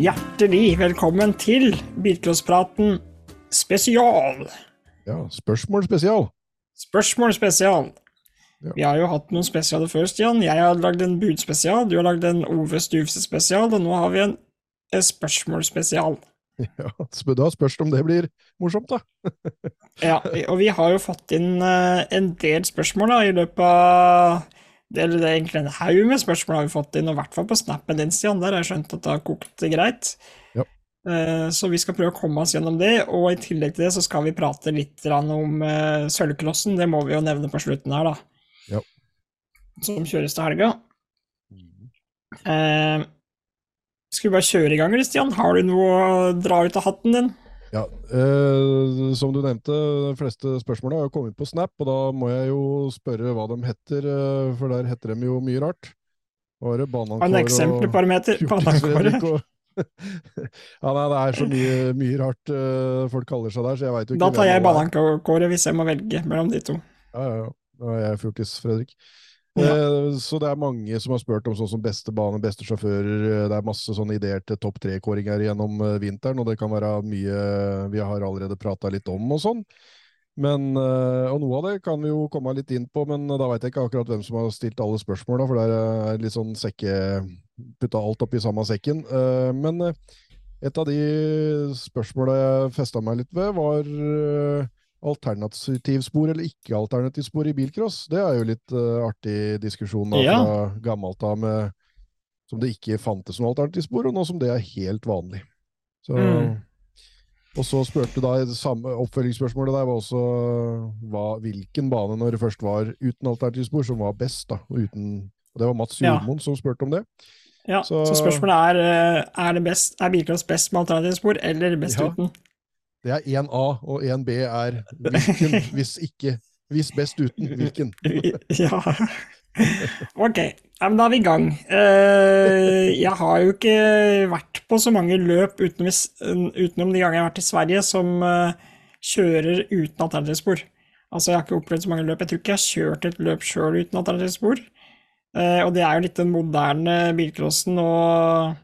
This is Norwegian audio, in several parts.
Hjertelig velkommen til Bilcrosspraten spesial. Ja, spørsmål spesial. Spørsmål spesial. Ja. Vi har jo hatt noen spesialer før, Stian. Jeg har lagd en budspesial, du har lagd en Ove Stuvse spesial, og nå har vi en, spørsmålsspesial. spørsmål spesial. Ja, da spørs det om det blir morsomt, da. Ja, og vi har jo fått inn eh, en del spørsmål da, i løpet av det, det er egentlig en haug med spørsmål har vi fått inn, og i hvert fall på snappen din, Stian. Der har jeg skjønt at det har kokt greit. Ja. Eh, Så vi skal prøve å komme oss gjennom det, og i tillegg til det så skal vi prate litt om eh, Sølvklossen. Det må vi jo nevne på slutten her, da. Ja. Som kjøres til helga. Eh, skal vi bare kjøre i gang, Stian? Har du noe å dra ut av hatten din? Ja, eh, Som du nevnte, de fleste spørsmålene har kommet på Snap, og da må jeg jo spørre hva de heter, eh, for der heter de jo mye rart. Var det banankår eksempelparameter? Banankåret? og Ja, nei, det er så mye, mye rart eh, folk kaller seg der, så jeg veit jo ikke Da tar jeg banankåret hvis jeg må velge mellom de to. Ja, ja, ja. Da er jeg Fjortis-Fredrik. Ja. Eh, så det er mange som har spurt om sånn som beste bane, beste sjåfører. eh, Det er masse sånne ideer til topp tre-kåringer gjennom eh, vinteren, og det kan være mye vi har allerede prata litt om og sånn. Men, og noe av det kan vi jo komme litt inn på, men da veit jeg ikke akkurat hvem som har stilt alle spørsmåla, for det er litt sånn sekke Putta alt oppi samme sekken. Men et av de spørsmåla jeg festa meg litt ved, var alternativspor eller ikke alternativspor i bilcross. Det er jo litt uh, artig diskusjon da, Ja. fra gammelt av med som det ikke fantes noe alternativspor, og nå som det er helt vanlig. Så, Mm. Og så spurte da det samme oppfølgingsspørsmålet der var også hva, hvilken bane når det først var uten alternativspor som var best. da, og uten, og Det var Mats Ja. Som spurte om det. Ja, så, Så- spørsmålet er eh, er, det best, er bilcross best med alternativspor eller best Ja. uten? Det er 1A, og 1B er hvilken, hvis ikke Hvis best uten, hvilken. ja. Ok, ja, da er vi i gang. Eh, jeg har jo ikke vært på så mange løp utenom, utenom de gangene jeg har vært i Sverige, som eh, kjører uten alternativspor. Altså, jeg har ikke opplevd så mange løp. Jeg tror ikke jeg har kjørt et løp sjøl uten alternativspor. Eh, og det er jo litt den moderne bilcrossen, og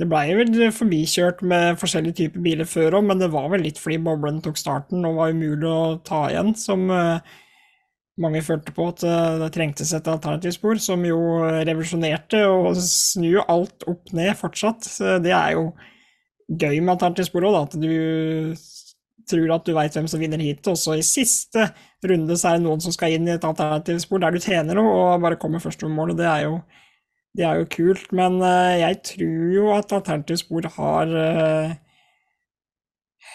det blei vel forbikjørt med forskjellige typer biler før òg, men det var vel litt fordi boblen tok starten og var umulig å ta igjen, som eh, mange følte på at eh, det trengtes et alternativspor, som jo revolusjonerte og snur alt opp ned fortsatt. Så det er jo gøy med alternativspor òg, at du tror at du veit hvem som vinner hit, og så i siste runde så er det noen som skal inn i et alternativspor der du tjener noe, og bare kommer først over mål, og det er jo det er jo kult, men eh, jeg tror jo at alternativspor har eh,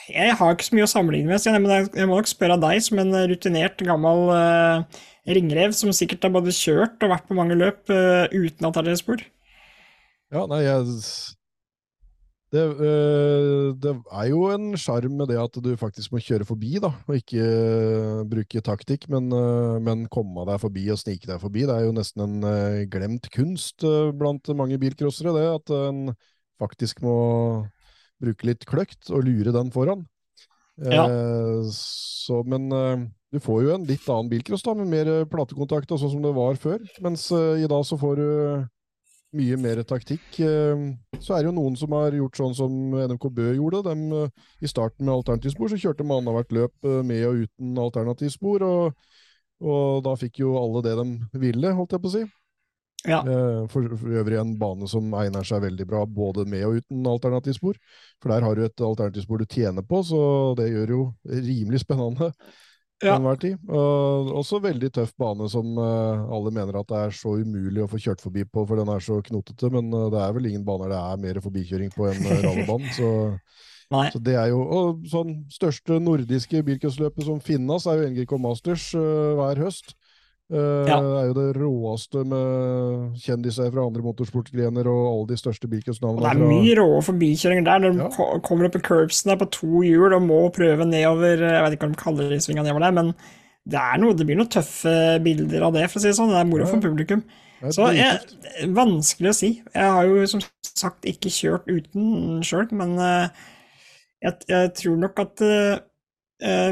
Jeg har ikke så mye å sammenligne med, så jeg, må nok spørre deg, som en rutinert, gammel eh, ringrev som sikkert har både kjørt og vært på mange løp uten uten alternativspor. Ja, nei, jeg det, øh, det er jo en sjarm med det at du faktisk må kjøre forbi, da, og ikke øh, bruke taktikk, men, øh, men komme deg forbi og snike deg forbi. Det er jo nesten en glemt kunst blant mange bilcrossere, det at en faktisk må bruke litt kløkt og lure den foran. Ja. Eh, så, men du får jo en litt annen bilcross da, med mer platekontakt, og sånn som det var før, mens i dag så får du mye mer taktikk. Eh, Så er det jo noen som har gjort sånn som NMK Bø gjorde. Dem, eh, I starten med alternativspor så kjørte man annethvert løp eh, med og uten alternativspor, og, og da fikk jo alle det de ville, holdt jeg på å si. Ja. Eh, For, for øvrig en bane som egner seg veldig bra både med og uten alternativspor. For der har du et alternativspor du tjener på, så det gjør jo rimelig spennende Ja. enhver tid. Og også veldig tøff bane som eh, alle mener at det er så umulig å få kjørt forbi på, for den er så knotete. Men eh, det er vel ingen baner det er mer forbikjøring på enn uh, rallybanen. Så, så det er jo Og sånn største nordiske bilcrossløpet som finnes, er jo NGK Masters eh, hver høst. Eh, Ja. Det er jo det råeste med kjendiser fra andre motorsportgrener og alle de største Og det er fra- mye rå forbikjøringer der, når de Ja. kommer opp i curbsen der på to hjul og må prøve nedover Jeg vet ikke hva de kaller de svingene nedover der, men det, er noe, det blir noen tøffe bilder av det, for å si det sånn. Det er moro for publikum. Det Så jeg, vanskelig å si. Jeg har jo som sagt ikke kjørt uten sjøl, men eh, jeg, jeg tror nok at eh, eh,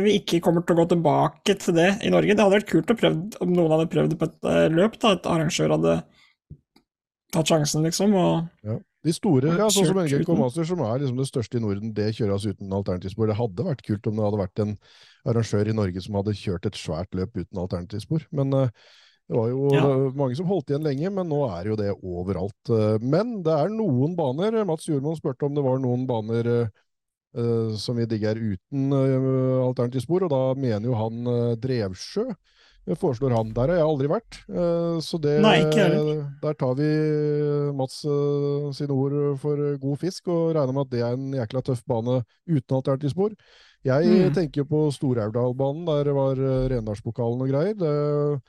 vi ikke kommer til å gå tilbake til det i Norge. Det hadde vært kult å prøve om noen hadde prøvd det på et eh, løp, da, et arrangør hadde tatt sjansen, liksom, og Ja. De store, ja, sånn som NGK. Master, som er liksom det største i Norden, det kjøres uten alternativspor. Det hadde vært kult om det hadde vært en arrangør i Norge som hadde kjørt et svært løp uten alternativspor. Men eh, det var jo Ja. eh, mange som holdt igjen lenge, men nå er jo det overalt. Eh, Men det er noen baner. Mats Jordmann spurte om det var noen baner eh, eh, som vi digger uten alternativt spor, og da mener jo han eh, Drevsjø. Det foreslår han. Der har jeg aldri vært. eh, Så det, Nei, jeg der tar vi eh, Mats eh, sine ord for eh, god fisk, og regner med at det er en jækla tøff bane uten alternativspor. Jeg Mm. tenker på Stor-Aurdalbanen, der var eh, Rendalspokalen og greier. Det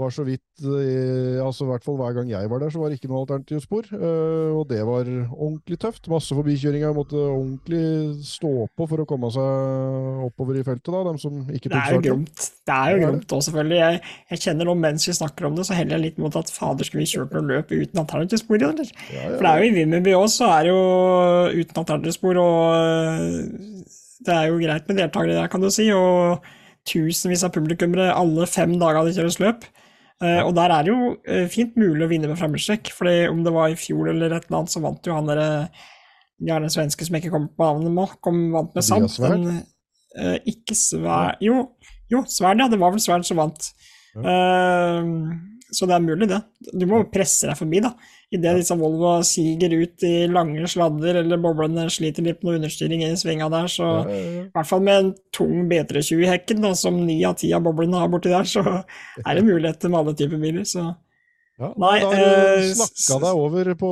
var så vidt eh, altså i hvert fall Hver gang jeg var der, så var det ikke noe alternativspor. spor. Og det var ordentlig tøft. Masse forbikjøringer. Måtte ordentlig stå på for å komme seg oppover i feltet, da, dem som ikke Det tok er jo starten. gromt. Det er jo Det er gromt også, selvfølgelig. Jeg, jeg kjenner nå mens vi snakker om det, så heller jeg litt mot at fader, skulle vi kjørt noe løp uten alternativspor, eller? Ja, For det er jo i Vimmerby òg, så er det jo uten alternativspor, og øh, det er jo greit med deltakere der, kan du si, og tusenvis av publikummere alle fem dager det kjøres løp. Eh, og der er det jo eh, fint mulig å vinne med fremmedstrekk, for om det var i fjor eller et eller annet, så vant jo han derre gjerne svenske som ikke kommer på navnet nå, kom vant med sand. Men, uh, ikke Sverd Jo, jo, Sverd, ja. Det var vel Sverd som vant. Eh, så det er mulig, det. Du må presse deg forbi, da. Idet disse Volvo siger ut i lange sladder, eller boblene sliter litt med understyring i svinga der, så Ja, ja, ja. i hvert fall med en tung B320 i hekken, da, som ni av ti av boblene har borti der, så er det muligheter med alle typer biler. Så Ja, Nei, da har du eh, snakka deg over på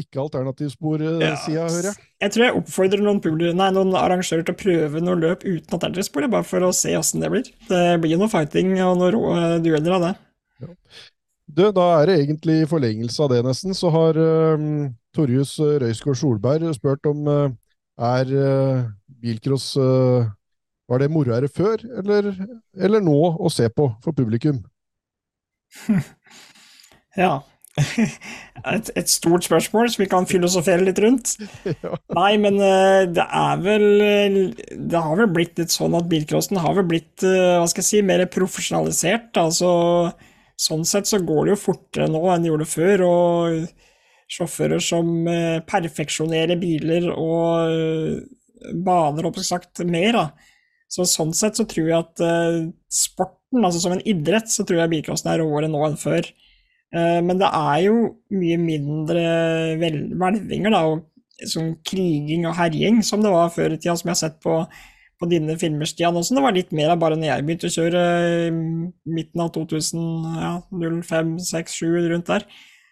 ikke-alternativspor-sida, Ja, hører jeg. jeg tror jeg oppfordrer noen, nei, noen arrangører til å prøve noen løp uten alternativspor, bare for å se åssen det blir. Det blir jo noe fighting og noen rå eh, dueller av det. Du, da er det egentlig i forlengelse av det nesten, så har um, Torjus uh, Røisgaard Solberg spurt om uh, er uh, bilcross uh, Var det moroere før, eller, eller nå å se på for publikum? Ja. Et, et stort spørsmål som vi kan filosofere litt rundt. Nei, men eh, det er vel eh, Det har vel blitt litt sånn at bilcrossen har vel blitt, eh, hva skal jeg si, mer profesjonalisert. Altså, sånn sett så går det jo fortere nå enn det gjorde før, og sjåfører som eh, perfeksjonerer biler og eh, baner, opp sagt, mer, da. Så sånn sett så tror jeg at eh, sporten, altså som en idrett, så tror jeg bilcrossen er råere nå enn før. Men det er jo mye mindre vel- hvelvinger, da, og sånn kriging og herjing som det var før i tida, som jeg har sett på, på dine filmer, Stian. Også det var litt mer av bare når jeg begynte å kjøre i midten av 2000, ja, 05, 6, 7, rundt der.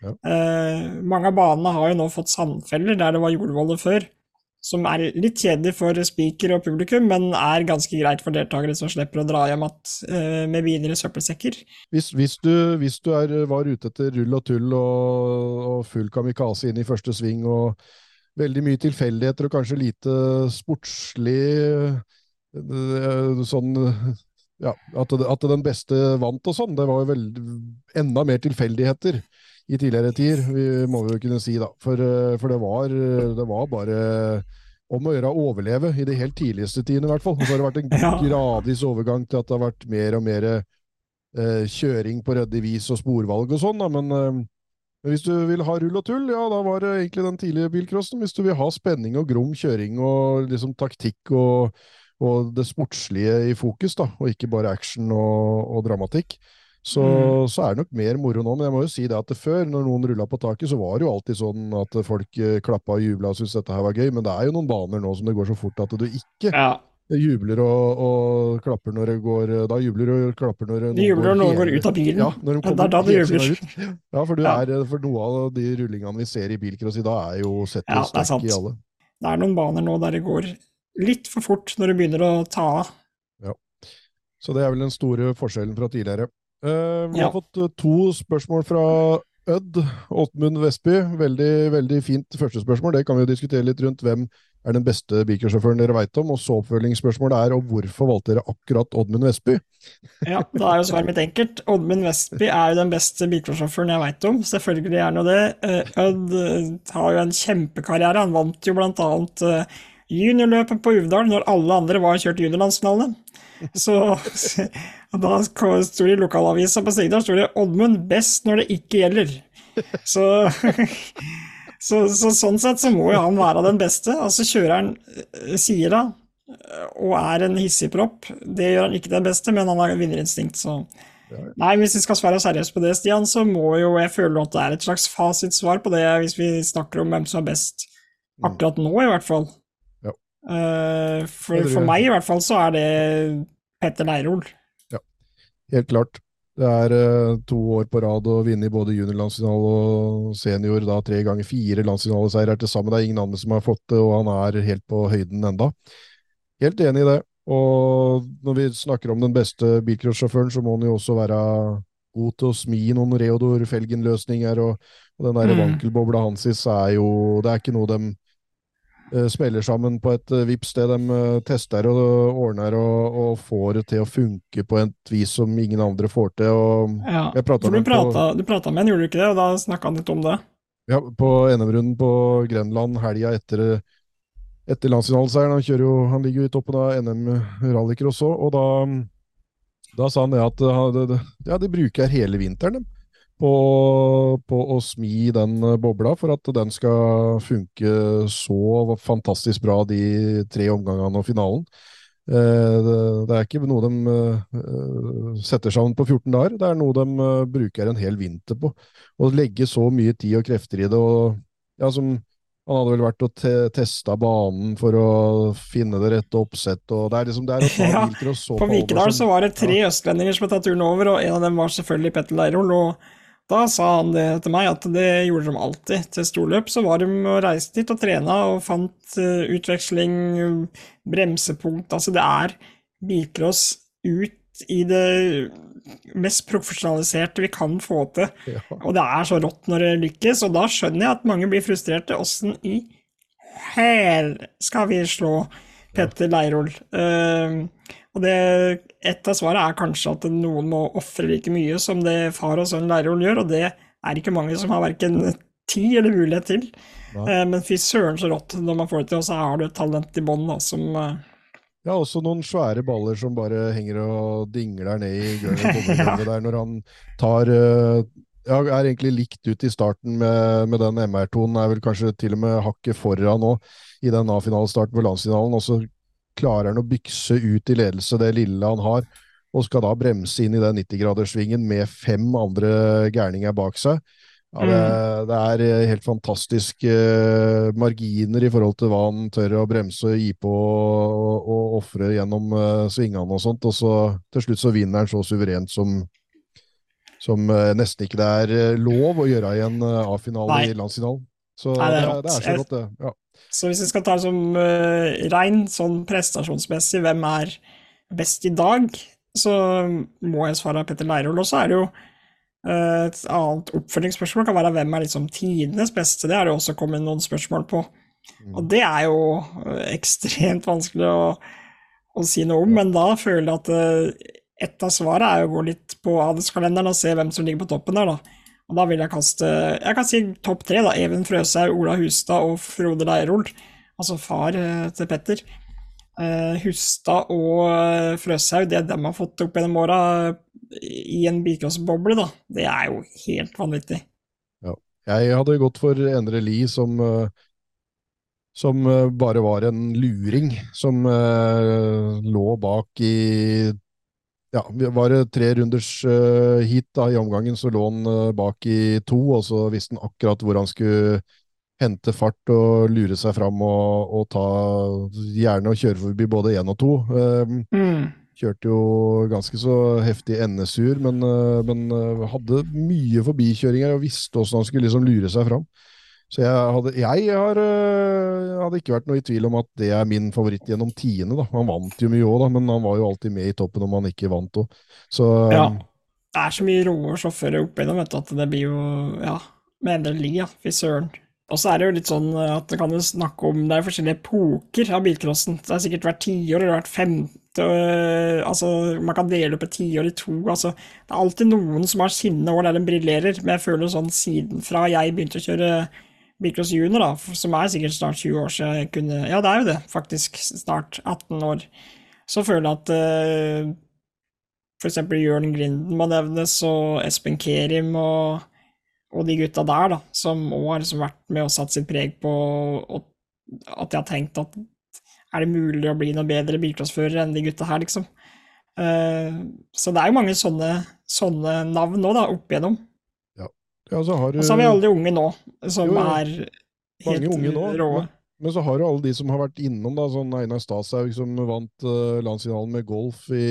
Ja. Eh, mange av banene har jo nå fått sandfeller der det var jordvoller før. Som er litt kjedelig for speaker og publikum, men er ganske greit for deltakere som slipper å dra hjem at, eh, med biler i søppelsekker. Hvis, hvis, du, hvis du er, var ute etter rull og tull og, og full kamikaze inn i første sving og veldig mye tilfeldigheter og kanskje lite sportslig eh, sånn ja, at, at den beste vant og sånn, det var jo veldig, enda mer tilfeldigheter i tidligere tider, vi må vi jo kunne si da. For, eh, for det, var, det var bare om å gjøre å overleve i de helt tidligste tidene i hvert fall. Og så har det vært en gradvis overgang til at det har vært mer og mer eh, kjøring på ryddig vis og sporvalg og sånn, da, men eh, men hvis du vil ha rull og tull, ja, da var det egentlig den tidlige bilcrossen. Hvis du vil ha spenning og grom kjøring og liksom taktikk og, og det sportslige i fokus, da, og ikke bare action og, og dramatikk, så, Mm. så er det nok mer moro nå. Men jeg må jo si det at det før, når noen rulla på taket, så var det jo alltid sånn at folk eh, klappa og jubla og syntes dette her var gøy. Men det er jo noen baner nå som det går så fort at du ikke Ja. Jubler og, og klapper når det går Da jubler og klapper når de jubler når noen går ut av bilen. Ja, når de kommer det er da de jubler. Ja, for, du Ja. er, for noe av de rullingene vi ser i bilcross i dag, er jo sett Ja, sterk er i alle. Det er noen baner nå der det går litt for fort når du begynner å ta av. Så det er vel den store forskjellen fra tidligere. Uh, vi Ja. har fått eh, to spørsmål fra Ødd Åtmund Vestby. Veldig veldig fint første spørsmål. Det kan vi jo diskutere litt rundt. Hvem er den beste bikersjåføren dere veit om? Og så oppfølgingsspørsmålet er og hvorfor valgte dere akkurat Oddmund Vestby? Ja, Da er jo svaret mitt enkelt. Oddmund Vestby er jo den beste bikersjåføren jeg veit om. Selvfølgelig er han jo det. Odd Ødd eh, har jo en kjempekarriere. Han vant jo blant annet eh, juniorløpet på Uvdal når alle andre var kjørt juniorlandsfinale. Så da sto det i lokalavisa på Sigdal sto det 'Oddmund best når det ikke gjelder'. Så, Så, så, sånn sett så må jo han være den beste. Altså kjøreren sier da, eh, og er en hissigpropp. Det gjør han ikke den beste, men han har vinnerinstinkt, så Nei, hvis vi skal svare seriøst på det, Stian, så må jo jeg føle at det er et slags fasitsvar på det, hvis vi snakker om hvem som er best mm. akkurat nå, i hvert fall. Ja. Uh, for, for, meg, i hvert fall, så er det Petter Leirol. Ja, helt klart. Det er uh, to år på rad å vinne i både juniorlandsfinale og senior, da tre ganger fire landsfinaleseirer til sammen. Det er ingen andre som har fått det, og han er helt på høyden enda. Helt enig i det. Og når vi snakker om den beste bilcrossjåføren, så må han jo også være god til å smi noen Reodor Felgen-løsninger. Og, og, den der mm. vankelbobla hans er jo Det er ikke noe de spiller sammen på et uh, vips sted. De uh, tester og ordner og, og, får det til å funke på et vis som ingen andre får til. Og ja, for du prata, du prata med en, gjorde du ikke det? Og da snakka han litt om det? Ja, på NM-runden på Grenland helga etter etter landsfinaleseieren. Han, jo, han ligger jo i toppen av NM rallycross òg, og da, da, sa han det at ja, de bruker hele vinteren på, på, å smi den bobla for at den skal funke så fantastisk bra de tre omgangene og finalen. Eh, det er ikke noe de eh, setter sammen på 14 dager, det er noe de eh, bruker en hel vinter på. Å legge så mye tid og krefter i det. og ja, som han hadde vel vært og te testa banen for å finne det rette oppsettet. og Det er liksom det er å ta ja, På Vikedal så var det tre ja. østlendinger som hadde tatt turen over, og en av dem var selvfølgelig Petter Leirol. og da sa han det til meg, at det gjorde de alltid. Til storløp så var de og reiste dit og trena og fant uh, utveksling, bremsepunkt Altså, det er bilcross ut i det mest profesjonaliserte vi kan få til. Ja. Og det er så rått når det lykkes, og da skjønner jeg at mange blir frustrerte. Åssen i hæl skal vi slå Petter Leirol? Uh, og det, Et av svarene er kanskje at noen må ofre like mye som det far og sønn Leirol gjør, og det er ikke mange som har verken tid eller mulighet til. Ja. men fy søren så rått når man får det til, og så har du et talent i bånn som ja, også noen svære baller som bare henger og dingler ned i gulvet ja. der når han tar uh, ja, er egentlig likt ut i starten med, med den MR-tonen. Er vel kanskje til og med hakket foran nå i den A-finalestarten på landsfinalen. Og så klarer han å bykse ut i ledelse det lille han har, og skal da bremse inn i den 90-graderssvingen med fem andre gærninger bak seg. Ja, det, mm. det, er eh, helt fantastiske uh, marginer i forhold til hva han tør å bremse og gi på og, og ofre gjennom uh, svingene og sånt. Og så til slutt så vinner han så suverent som, som uh, nesten ikke det er lov å gjøre i en A-finale i landsfinalen. Så Nei, det, er det, er så rått, det. Ja. Så hvis vi skal ta det som uh, rein sånn prestasjonsmessig, hvem er best i dag, så må jeg svare Petter Leirol. Og så er det jo uh, et annet oppfølgingsspørsmål kan være hvem er liksom tidenes beste. Det har det også kommet noen spørsmål på. Mm. Og det er jo eh, ekstremt vanskelig å, å si noe om, men da føler jeg at eh, et av svarene er å gå litt på adelskalenderen og se hvem som ligger på toppen der, da. Og da vil jeg kaste Jeg kan si topp tre, da. Even Frøshaug, Ola Hustad og Frode Leirol. Altså far til Petter. Hustad og Frøshaug, det de har fått opp gjennom åra i en bilcrossboble, da. Det er jo helt vanvittig. Ja. Jeg hadde gått for Endre Lie som eh, som eh, bare var en luring, som lå bak i Ja, var det tre runders uh, hit da, i omgangen, så lå han uh, bak i to, og så visste han akkurat hvor han skulle hente fart og lure seg fram og, og ta Gjerne å kjøre forbi både én og to. Mm. Kjørte jo ganske så heftig NSU-er, men, uh, men, hadde mye forbikjøringer og visste hvordan han skulle liksom lure seg fram. Så jeg, hadde, jeg har, jeg hadde, ikke vært noe i tvil om at det er min favoritt gjennom tiende. da. Han vant jo mye òg, men han var jo alltid med i toppen om han ikke vant òg. Ja. Det er så mye rå sjåfører opp igjennom vet du, at det blir jo Ja, med endre li, ja. Fy søren. Og så er det jo litt sånn at det kan jo snakke om Det er forskjellige epoker av bilcrossen. Det er sikkert hvert tiår eller hvert femte Øh, altså, man kan dele opp et tiår i to. Altså, det er alltid noen som har sine år der de briljerer, men jeg føler sånn siden fra jeg begynte å kjøre Bilcross Junior, da, som er sikkert snart 20 år siden kunne Ja, det er jo det, faktisk. Snart 18 år. Så føler jeg at uh, for eksempel Jørn Grinden må nevnes, og Espen Kerim og og de gutta der, da, som òg har liksom vært med og satt sitt preg på og, at jeg har tenkt at er det mulig å bli noe bedre bilklassfører enn de gutta her, liksom. Uh, så det er jo mange sånne, sånne navn nå, da, opp igjennom. Ja. så har, og så har vi alle de unge nå, som jo, er helt rå. Men, men, så har du alle de som har vært innom, da, sånn Einar Stashaug som vant uh, landsfinalen med golf i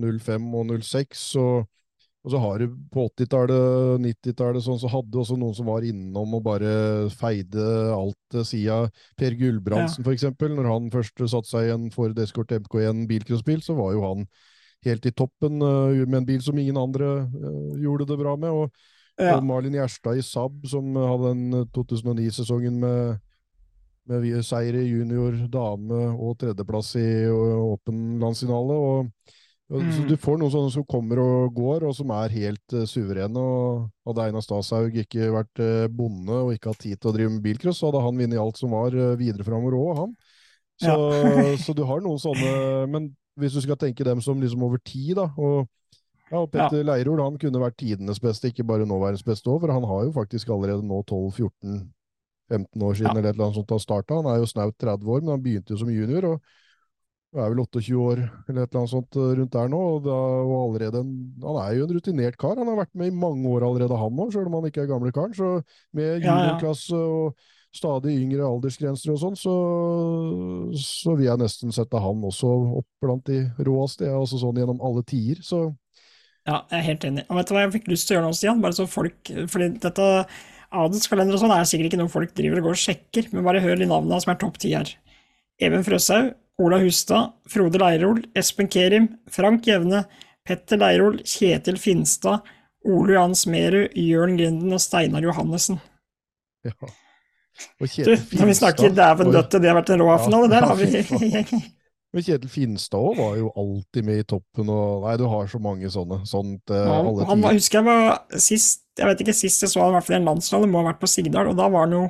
05 og 06. og og så har du på 80-tallet, 90-tallet, sånn, så hadde også noen som var innom og bare feide alt sida. Per Gulbrandsen, ja. for eksempel. Når han først satte seg i en Ford Escort MK1 bilcrossbil, så var jo han helt i toppen uh, med en bil som ingen andre gjorde det bra med. Og, ja. og Malin Gjerstad i Saab, som hadde den 2009-sesongen med, med seier i junior, dame og tredjeplass i åpen landsfinale. og Mm. Så du får noen sånne som kommer og går, og som er helt uh, suverene. og Hadde Einar Stashaug ikke vært uh, bonde og ikke hatt tid til å drive med bilcross, så hadde han vunnet alt som var uh, videre framover òg, han. Så, ja. så, du har noen sånne Men hvis du skal tenke dem som liksom over tid, da og, ja, og Petter ja. Leirol han kunne vært tidenes beste, ikke bare nåværens beste òg, for han har jo faktisk allerede nå 12-14 15 år siden ja. eller et eller annet sånt han starta. Han er jo snaut 30 år, men han begynte jo som junior. og er vel 28 år eller et eller annet sånt eh, rundt der nå. Og, da, og allerede en, Han er jo en rutinert kar. Han har vært med i mange år allerede, han òg, sjøl om han ikke er gamle karen. Så med juniorklasse og stadig yngre aldersgrenser og sånn, så, så vil jeg nesten sette han også opp blant de råeste. Jeg er sånn gjennom alle tider, så Ja, jeg er helt enig. Og vet du hva jeg fikk lyst til å gjøre nå, Stian? Bare så folk fordi dette adelskalender og sånn er sikkert ikke noe folk driver og går og sjekker, men bare hør de navnene som er topp ti her. Even Frøshaug, Ola Hustad, Frode Leirol, Espen Kerim, Frank Jevne, Petter Leirol, Kjetil Finstad, Ole Johan Smerud, Jørn Grinden og Steinar Johannessen. Ja. Og Kjetil Finstad Når vi snakker dæven døtte, det har vært en rå-finale, der har vi Men Kjetil Finstad var jo alltid med i toppen, og Nei, du har så mange sånne. Sånt eh, ja, alle han, han husker jeg var sist Jeg vet ikke, sist jeg så han i hvert fall i en landslag, det må ha vært på Sigdal, og da var han jo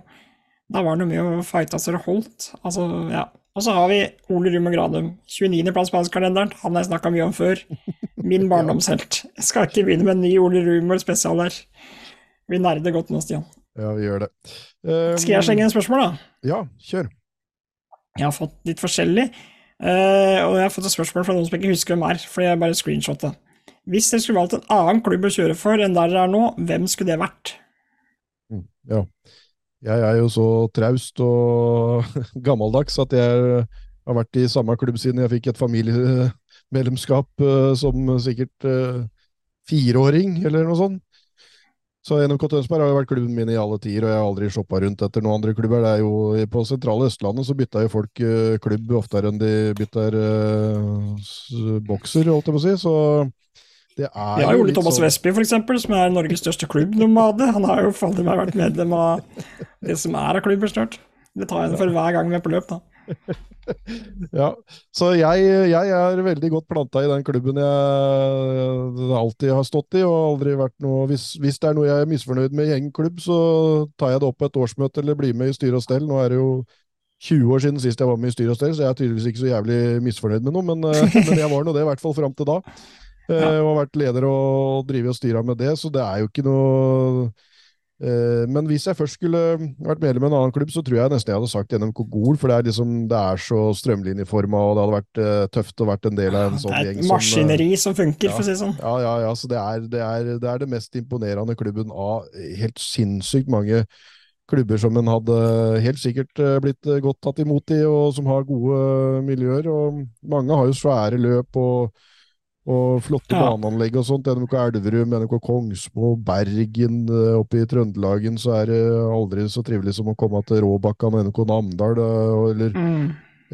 da var det mye å fighte så det holdt. Altså, ja. Og så har vi Ole Rume Granum. 29.-plass på kalenderen. Han har jeg snakka mye om før. Min barndomshelt. Jeg skal ikke begynne med en ny Ole Rumer spesial der. Vi nerder godt nå, Stian. Ja, vi gjør det. Um, skal jeg slenge inn spørsmål, da? Ja, kjør. Jeg har fått litt forskjellig. Uh, og jeg har fått et spørsmål fra noen som ikke husker hvem er, fordi jeg bare screenshotta. Hvis dere skulle valgt en annen klubb å kjøre for enn der dere er nå, hvem skulle det vært? Mm, ja. Jeg er jo så traust og gammeldags at jeg har vært i samme klubb siden jeg fikk et familiemedlemskap uh, som sikkert uh, fireåring, eller noe sånt. Så NMK Tønsberg har jo vært klubben min i alle tider, og jeg har aldri shoppa rundt etter noen andre klubber. Det er jo På sentrale Østlandet så bytta jo folk uh, klubb oftere enn de bytter bokser, holdt jeg på å si. Så det er ja, Ole Thomas så... Vestby, f.eks., som er Norges største klubbnomade. Han har jo fader meg vært medlem av det som er av klubber snart. Det tar jeg for hver gang vi er på løp, da. ja, så jeg, jeg, er veldig godt planta i den klubben jeg alltid har stått i. og aldri vært noe, hvis, hvis det er noe jeg er misfornøyd med i egen klubb, så tar jeg det opp på et årsmøte eller blir med i styre og stell. Nå er det jo 20 år siden sist jeg var med i styre og stell, så jeg er tydeligvis ikke så jævlig misfornøyd med noe, men, men jeg var nå det, i hvert fall fram til da. Ja. Eh, og har vært leder og drevet og styra med det, så det er jo ikke noe Men hvis jeg først skulle vært medlem i en annen klubb, så tror jeg nesten jeg hadde sagt NMK Gol, for det er, liksom, det er så strømlinjeforma, og det hadde vært uh, tøft å vært en del av en sånn gjeng. Det er et maskineri som, som funker, ja, for å si det sånn. Ja, ja, ja. Så det er det, er, det er det mest imponerende klubben av helt sinnssykt mange klubber som en hadde helt sikkert blitt godt tatt imot i, og som har gode miljøer. og Mange har jo svære løp og og flotte ja. baneanlegg og sånt. NMK Elverum, NMK Kongsmo, Bergen. Eh, oppe i Trøndelagen så er det aldri så trivelig som å komme til Råbakkan og NMK Namdal. Eller, mm.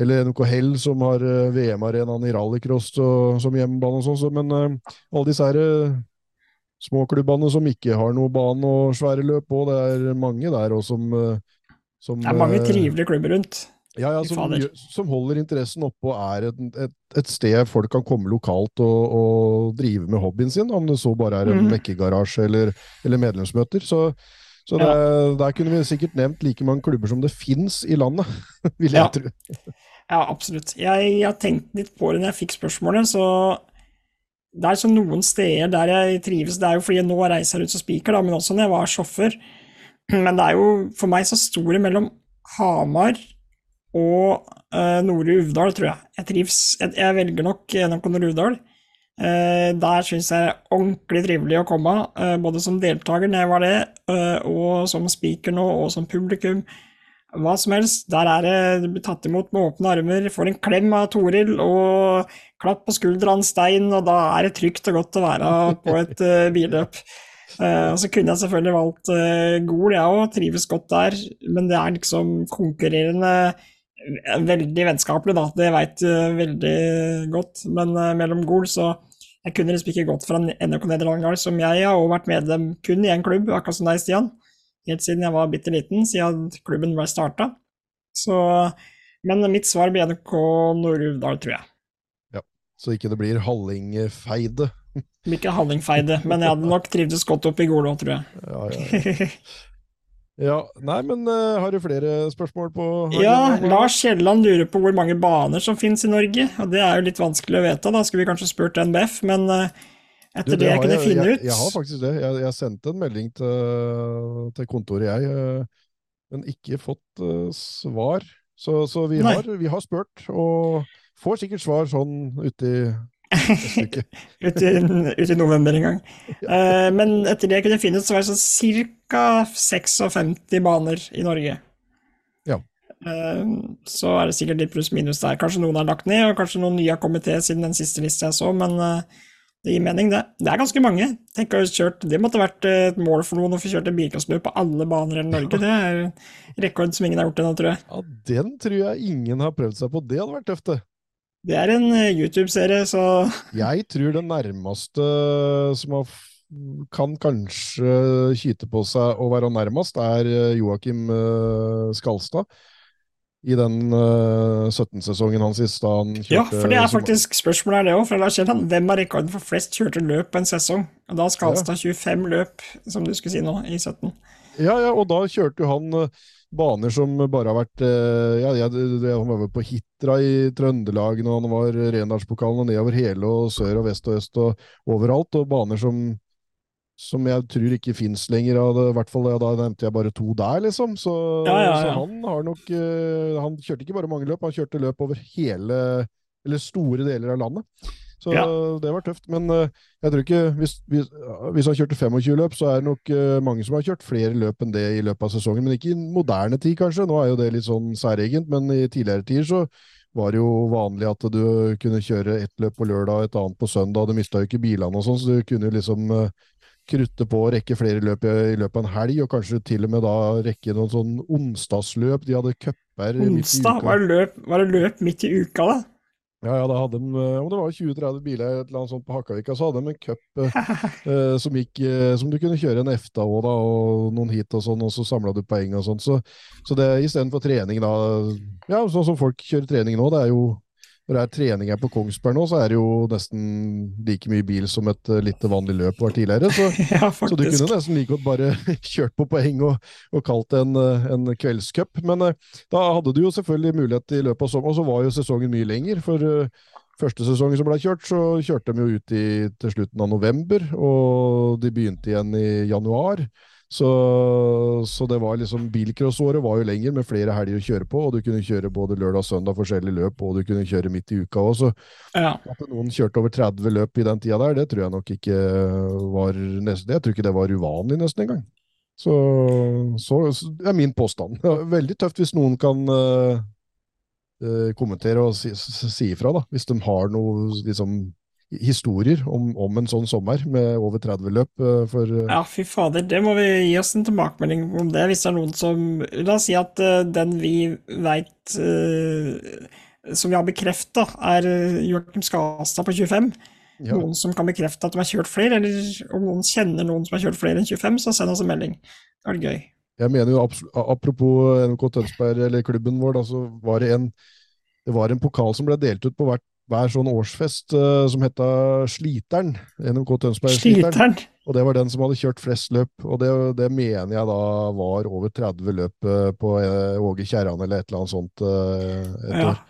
eller NMK Hell, som har eh, VM-arenaen i rallycross som hjemmebane og sånn. Men uh, alle disse her småklubbene som ikke har noe bane og svære løp, og det er mange der òg som, som Det er mange trivelige klubber rundt. Ja, ja som, som, holder interessen oppe og er et, et, et, sted folk kan komme lokalt og, og, drive med hobbyen sin, om det så bare er en mm. mekkegarasje eller, eller, medlemsmøter. Så, så det, ja. der kunne vi sikkert nevnt like mange klubber som det fins i landet, vil jeg ja. tro. Ja, absolutt. Jeg har tenkt litt på det når jeg fikk spørsmålet, så det er sånn noen steder der jeg trives. Det er jo fordi jeg nå reiser ut som spiker, men også når jeg var sjåfør. Men det er jo for meg så store mellom Hamar og eh, Nore Uvdal, tror jeg. Jeg trives Jeg, jeg velger nok NMK Nore Uvdal. Eh, der syns jeg det er ordentlig trivelig å komme, eh, både som deltaker når jeg var det, uh, og som speaker nå, og som publikum. Hva som helst. Der er det blir tatt imot med åpne armer, får en klem av Toril og klapp på skuldra av Stein, og da er det trygt og godt å være på et billøp. og så kunne jeg selvfølgelig valgt Gol, jeg òg, trives godt der, men det er liksom konkurrerende veldig vennskapelig, da. Det veit jeg veldig godt. Men uh, mellom Gol, så Jeg kunne liksom ikke gått fra NRK Nederland, som jeg har vært medlem kun i én klubb, akkurat som deg, Stian. Helt siden jeg var bitte liten, siden klubben ble starta. Så Men mitt svar blir NRK Nord-Uvdal, tror jeg. Ja, Så ikke det blir Hallingfeide? ikke Hallingfeide, men jeg hadde nok trivdes godt opp i Gol òg, tror jeg. Ja, ja, ja. Ja, Nei, men uh, har du flere spørsmål på Ja, Lars Kielland lurer på hvor mange baner som finnes i Norge. og Det er jo litt vanskelig å vite, da skulle vi kanskje spurt NBF, men uh, etter du, det, det, jeg kunne jeg, finne jeg, ut Jeg har faktisk det. Jeg, jeg sendte en melding til, til kontoret, jeg, uh, men ikke fått svar. Så, så vi, har, vi, har, spurt, og får sikkert svar sånn uti ut, i, ut, i, november en gang. Uh, men etter det jeg kunne finne så var det sånn ca. 56 baner i Norge. Ja. Uh, så er det sikkert litt pluss-minus der. Kanskje noen er lagt ned, og kanskje noen nye har kommet til siden den siste lista jeg så, men uh, det gir mening, det. Det er ganske mange. Tenk å kjørt, Det måtte vært et mål for noen å få kjørt en bilcrossløp på alle baner i Norge. Det er rekord som ingen har gjort ennå, tror jeg. Ja, Den tror jeg ingen har prøvd seg på. Det hadde vært tøft, det. Det er en eh, YouTube-serie, så Jeg tror det nærmeste som har, kan kanskje kyte på seg å være nærmest, er eh, Joakim eh, Skalstad. I den uh, 17-sesongen hans siste han kjørte Ja, for det er faktisk spørsmålet er det òg, fra Lars Kjelland. Hvem har rekorden for flest kjørte løp på en sesong? Og da Skalstad 25 løp, som du skulle si nå, i 17. Ja, ja, og da kjørte jo han baner som bare har vært eh, ja, jeg, Han var på Hitra i Trøndelag når han var Rendalspokalen, og nedover hele og sør og vest og øst og overalt. Og baner som, som jeg tror ikke fins lenger. I hvert fall ja, Da nevnte jeg bare to der, liksom. Så, ja, ja, så han har nok uh, Han kjørte ikke bare mange løp, han kjørte løp over hele Eller store deler av landet. Så ja. det var tøft. Men uh, jeg tror ikke hvis, hvis, hvis, han kjørte 25 løp, så er det nok uh, mange som har kjørt flere løp enn det i løpet av sesongen. Men ikke i moderne tid, kanskje. Nå er jo det litt sånn særegent, men i tidligere tider så var det jo vanlig at du kunne kjøre ett løp på lørdag, et annet på søndag. Du mista jo ikke bilene og sånn, så du kunne liksom uh, krutte på å rekke flere løp i, løpet av en helg, og kanskje til og med da rekke noen sånn onsdagsløp. De hadde cuper midt i uka. Onsdag? Var det løp midt i uka, da? Ja, ja, da hadde de, eh, om det var 20-30 biler et eller annet sånt på Hakkavika, så hadde de en cup eh, eh, som, gikk, eh, som du kunne kjøre en EFTA òg, da, og noen hit og sånn, og så samla du poeng og sånn. Så, så det istedenfor trening, da Ja, sånn som folk kjører trening nå, det er jo når det er trening her på Kongsberg nå, så er det jo nesten like mye bil som et uh, litt vanlig løp var tidligere. Så, ja, så, du kunne nesten like godt bare kjørt på poeng og, og kalt det en, uh, en kveldscup. Men uh, da hadde du jo selvfølgelig mulighet i løpet av sommeren, og så var jo sesongen mye lenger. For første sesongen som ble kjørt, så kjørte de jo ut i, til slutten av november, og de begynte igjen i januar. Så, så, det var liksom bilcrossåret var jo lenger, med flere helger å kjøre på. Og du kunne kjøre både lørdag og søndag forskjellige løp, og du kunne kjøre midt i uka òg. ja. at noen kjørte over 30 løp i den tida der, det tror jeg nok ikke var nesten, Jeg tror ikke det var uvanlig nesten engang. Så, så, så er min påstand. Veldig tøft hvis noen kan uh, kommentere og si, si ifra, da. Hvis de har noe liksom historier om, om, en sånn sommer med over 30 løp. Uh, for, uh... Ja, fy fader, det må vi gi oss en tilbakemelding om det, hvis det er noen som La oss si at uh, den vi veit som vi har bekrefta, er Joakim Skastad på 25. Ja. Noen som kan bekrefte at de har kjørt flere, eller om noen kjenner noen som har kjørt flere enn 25, så send oss en melding. Det er gøy. Jeg mener jo, Apropos NK Tønsberg, eller klubben vår, da, så var det en det var en pokal som ble delt ut på hvert hver sånn årsfest uh, som heta Sliteren. NMK Tønsberg Sliteren. Og det var den som hadde kjørt flest løp. Og det, det mener jeg da var over 30 løp uh, på uh, Åge Kjerran eller et eller annet sånt et ja. år.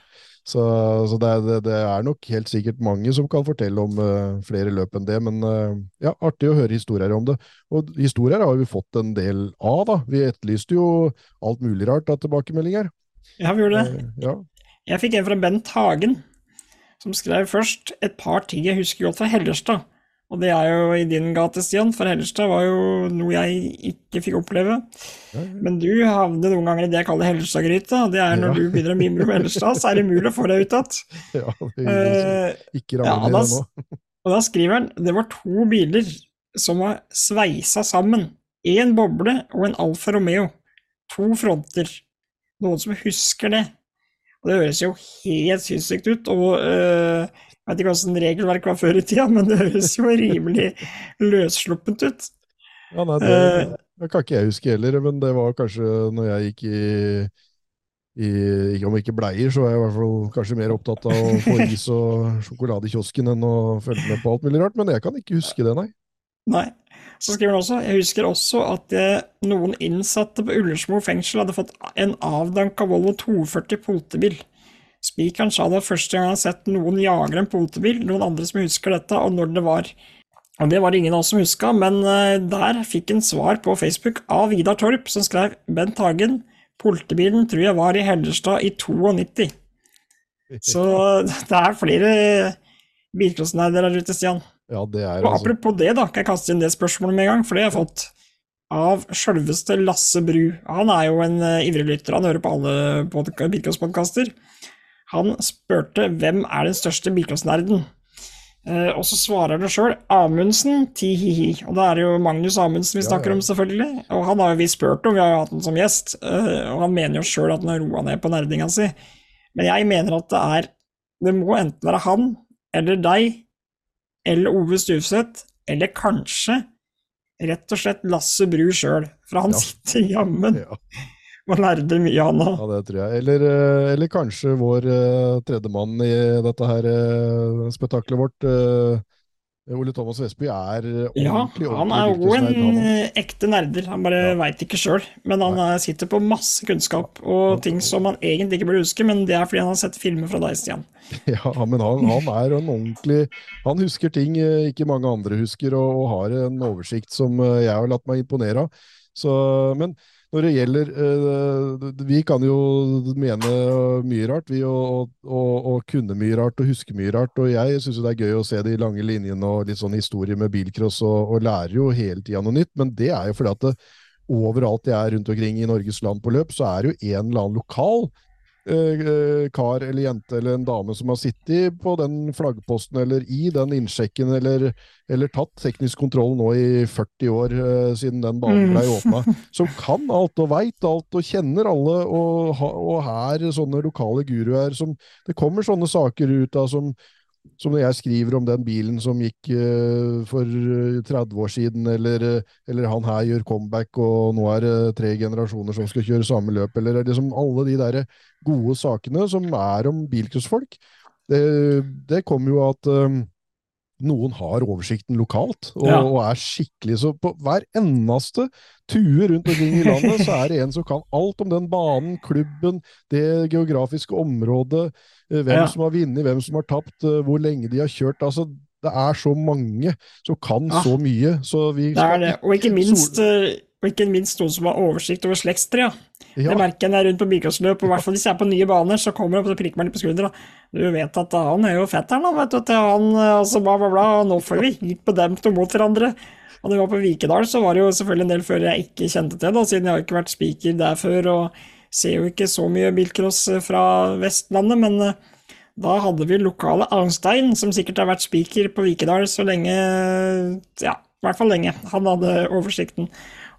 Så, så det, er, det, er nok helt sikkert mange som kan fortelle om uh, flere løp enn det, men uh, ja, artig å høre historier om det. Og historier har vi fått en del av, da. Vi etterlyste jo alt mulig rart av tilbakemeldinger. Ja, vi gjorde det. Uh, ja. Jeg fikk en fra Bent Hagen, som skrev først et par ting jeg husker godt fra Hellerstad. Og det er jo i din gate, Stian, for Hellerstad var jo noe jeg ikke fikk oppleve. Men du havner noen ganger i det jeg kaller Hellerstad-gryta. Det er når ja. du begynner å mimre om Hellerstad, så er det umulig å få deg ut igjen. Ja, det er ikke ja, da, nå. og da skriver han det var to biler som var sveisa sammen. Én boble og en Alfa Romeo. To fronter. Noen som husker det? Og det høres jo helt sinnssykt ut. og... Øh, jeg vet ikke hvordan regelverket var før i tida, men det høres jo rimelig løssluppent ut. Ja, nei, det, eh, det kan ikke jeg huske heller, men det var kanskje når jeg gikk i, i ikke Om ikke bleier, så var jeg i hvert fall kanskje mer opptatt av å få is og sjokolade i kiosken enn å følge med på alt mulig rart, men jeg kan ikke huske det, nei. Nei. Så skriver han også Jeg husker også at noen innsatte på Ullersmo fengsel hadde fått en avdanka Volvo 240 poltebil. Spikeren sa det første gang han hadde sett noen jage en politibil, noen andre som husker dette, og når det var. Og Det var ingen av oss som huska, men eh, der fikk en svar på Facebook av Vidar Torp, som skrev Bent Hagen, politibilen tror jeg var i Hellerstad i 92. Så det er flere bilcrossnerder der ute, Stian. Ja, det er og altså- Apropos det, da, kan jeg kaste inn det spørsmålet med en gang, for det har jeg fått av sjølveste Lasse Bru. Han er jo en uh, ivrig lytter, han hører på alle bilcrosspodkaster. Han spurte hvem er den største bilcrossnerden. Uh, og så svarer han sjøl Amundsen, ti-hi-hi. Og da er det jo Magnus Amundsen vi snakker ja, ja. om, selvfølgelig. Og han har jo vi spurt om, vi har jo hatt han som gjest. Uh, og han mener jo sjøl at han har roa ned på nerdinga si. Men jeg mener at det er Det må enten være han eller deg eller Ove Stuvseth, eller kanskje rett og slett Lasse Bru sjøl. For han ja. sitter jammen ja. og lærte mye, han òg. Ja, det tror jeg. Eller, eh, eller kanskje vår uh, tredjemann i dette her uh, spetakkelet vårt, uh, Ole Thomas Vestby, er ordentlig Ja, han er jo en ekte nerder. Han bare ja. veit ikke sjøl. Men han Nei. sitter på masse kunnskap og ting som han egentlig ikke burde huske, men det er fordi han har sett filmer fra deg, Stian. Ja, men han, han er en ordentlig Han husker ting ikke mange andre husker, og, og har en oversikt som jeg har latt meg imponere av. Så, men når det gjelder uh, Vi kan jo mene mye rart, vi, og, kunne mye rart og huske mye rart. Og jeg syns det er gøy å se de lange linjene og litt sånn historie med bilcross, og, og lærer jo hele tida noe nytt. Men det er jo fordi at det, overalt jeg er rundt omkring i Norges land på løp, så er det jo en eller annen lokal Eh, eh, kar eller jente eller en dame som har sittet på den flaggposten eller i den innsjekken eller, eller tatt teknisk kontroll nå i 40 år uh, siden den banen ble mm. åpna, som kan alt og veit alt og kjenner alle, og, og her sånne lokale guruer som Det kommer sånne saker ut av som som når jeg skriver om den bilen som gikk uh, for 30 eh, år siden, eller, uh, eller, han her gjør comeback, og nå er det tre generasjoner som skal kjøre samme løp, eller liksom alle de der gode sakene som er om bilcrossfolk. Det, det kommer jo at noen har oversikten lokalt, og, ja. og, er skikkelig Så på hver eneste tue rundt omkring i landet, så er det en som kan alt om den banen, klubben, det geografiske området, eh, hvem ja. som har vunnet, hvem som har tapt, eh, hvor lenge de har kjørt. altså det er så mange som kan ja. så mye. Så vi det er det. Og ikke minst, eh, og ikke minst noen som har oversikt over slektstre. Ja. Det merker jeg når jeg er rundt på bilcrossløp, og i hvert fall hvis jeg er på nye baner, så kommer opp og prikker meg litt på skuldra. Du vet at han er jo fetteren, vet du, til han, altså bla, bla, bla, og nå får vi hit på dem to mot hverandre. Og da vi var på Vikedal, så var det jo selvfølgelig en del før jeg ikke kjente til, da, siden jeg har ikke vært speaker der før, og ser jo ikke så mye bilcross fra Vestlandet, men eh, da hadde vi lokale Arnstein, som sikkert har vært speaker på Vikedal så lenge, ja, i hvert fall lenge. Han hadde oversikten.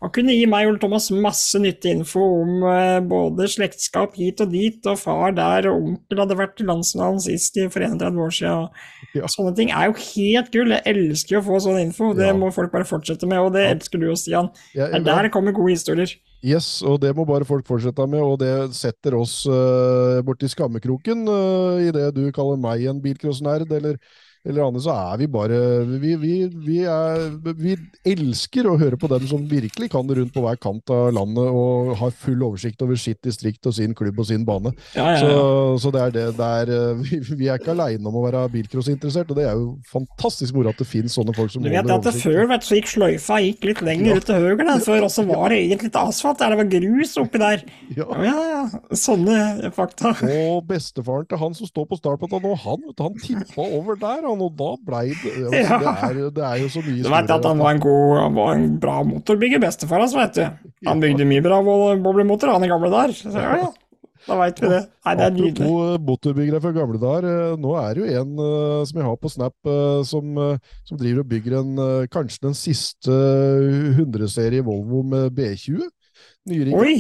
Han kunne gi meg og Thomas masse nyttig info om uh, både slektskap hit og dit, og far der, og onkel hadde vært i landsfinalen sist for 31 år siden. Ja. Sånne ting er jo helt gull. Jeg elsker å få sånn info. Det ja. må folk bare fortsette med, og det ja. elsker du og Stian. det er der kommer gode historier. Yes, og det må bare folk fortsette med, og det setter oss uh, borti skammekroken uh, i det du kaller meg en bilcrossnerd, eller eller annet, så er vi bare vi, vi, vi, er, vi elsker å høre på dem som virkelig kan det rundt på hver kant av landet og har full oversikt over sitt distrikt og sin klubb og sin bane. Ja, ja, ja. Så, så det er det. det er, eh, vi, er ikke aleine om å være bilcrossinteressert, og det er jo fantastisk moro at det finnes sånne folk som Du vet at det før vet, så gikk sløyfa gikk litt lenger ut til høyre der, før også var det egentlig litt asfalt der det var grus oppi der. Ja. Ja, sånne fakta. Og bestefaren til han som står på startplata nå, han, han tippa over der, han, og da blei det altså, Ja. det, er, det er jo så mye Du vet at han var en god, han var en bra motorbygger, bestefar hans, vet du. Han bygde mye bra bo- boblemotor, han i gamle der. Så, ja, ja. Da veit vi det. Nei, det er nydelig. Apropos motorbyggere fra gamle dager, eh, nå er det jo en uh, som jeg har på Snap uh, som, uh, som driver og bygger en, kanskje den siste 100-serie Volvo med B20. Nyrigga. Oi!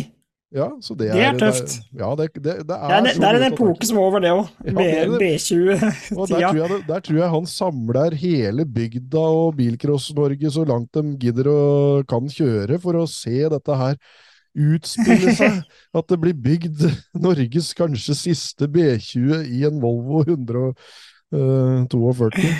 Ja, så det, Det er tøft. ja, det, det, det er, Det er, det er en epoke som er over det òg. Ja, det er det. Og der B20-tida. tror, jeg, der tror jeg han samler hele bygda og Bilcross-Norge så langt de gidder og kan kjøre, for å se dette her utspille seg. At det blir bygd Norges kanskje siste B20 i en Volvo 142.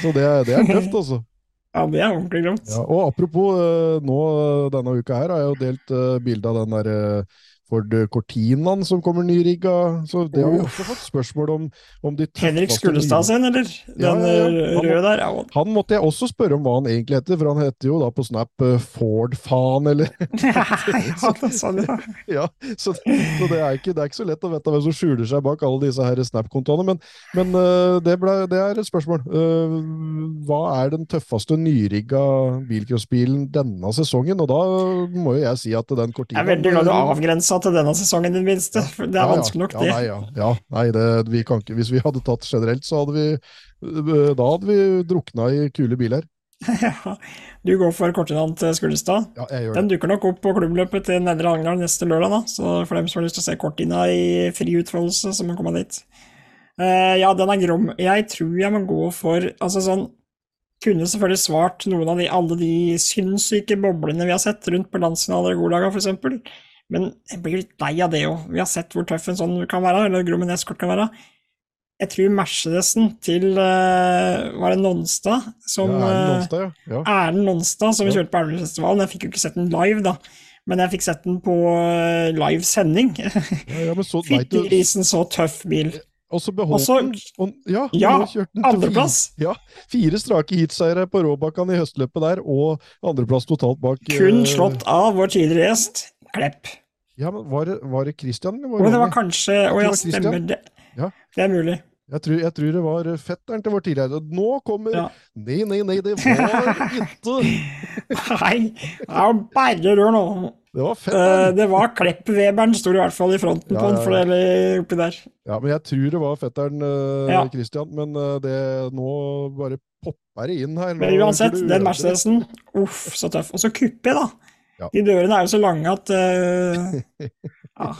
Så det, det er tøft, altså. Ja, det er ordentlig gromt. Ja, og apropos, eh, nå eh, denne uka her har jeg jo delt uh, bilde av den derre eh, Ford Cortinaen som kommer nyrigga. Så det har vi også fått spørsmål om. om de Henrik Skullestad sin, eller? Den ja, ja. ja. Røde der? Ja, Han måtte jeg også spørre om hva han egentlig heter, for han heter jo da på Snap eh, Ford-faen, eller ja, det sånn, ja. Ja, så, det, så det, er ikke, det er ikke så lett å vite hvem som skjuler seg bak alle disse her Snap-kontoene, men, men eh, det, ble, det er et spørsmål. Eh, hva er den tøffeste nyrigga bilcrossbilen denne sesongen? Og da må jo jeg si at den Jeg er veldig glad du avgrensa til denne sesongen, i det minste. Det er vanskelig nok, ja, det. Nei, ja, ja, nei det, vi kan ikke, hvis vi hadde tatt generelt, så hadde vi eh, Da hadde vi drukna i kule biler. Ja. Du går for kortinavn til Skullestad. Ja, jeg gjør det. Den dukker nok opp på klubbløpet til Nedre Hallingdal neste lørdag, da. Så for dem som har lyst til å se Cortina i fri utfoldelse, så må komme dit. Uh, ja, den er grom. Jeg tror jeg må gå for Altså sånn Kunne selvfølgelig svart noen av de, alle de sinnssyke boblene vi har sett rundt på landsfinaler i Golaga, f.eks. Men jeg blir litt lei av det òg. Vi har sett hvor tøff en sånn kan være, eller Grommen Escort kan være. Jeg tror Mercedesen til eh, Var det Nonstad som Ja, Erlend eh, Nonstad, ja. ja. Erlend Nonstad, som vi kjørte på Elvefestivalen. Jeg fikk jo ikke sett den live, da. Men jeg fikk sett den på eh, live sending. Ja, ja, Fytti grisen, så tøff bil. og så beholdt Også- den og, Ja, Ja, andreplass. Ja, fire strake heatseiere på Råbakkan i høstløpet der, og andreplass totalt bak Kun slått av vår tidligere gjest, Klepp. Ja, men Var det, var det Christian, var det var kanskje Å ja, stemmer det. Ja. Det er mulig. Jeg tror, jeg tror det var fetteren til vår tidligere. Nå kommer Ja. Nei, nei, nei, det var ikke Nei, det er bare rør nå. Det var fett. fetteren! Det var Klepp-Weberen, sto i hvert fall i fronten Ja, på den, for det oppi der. Ja, men jeg tror det var fetteren uh, Ja. Christian, men uh, det nå bare popper det inn her. Nå Men uansett, den. Mercedesen, uff, så tøff. Og så kuppet, da. Ja. De dørene er jo så lange at uh, ja,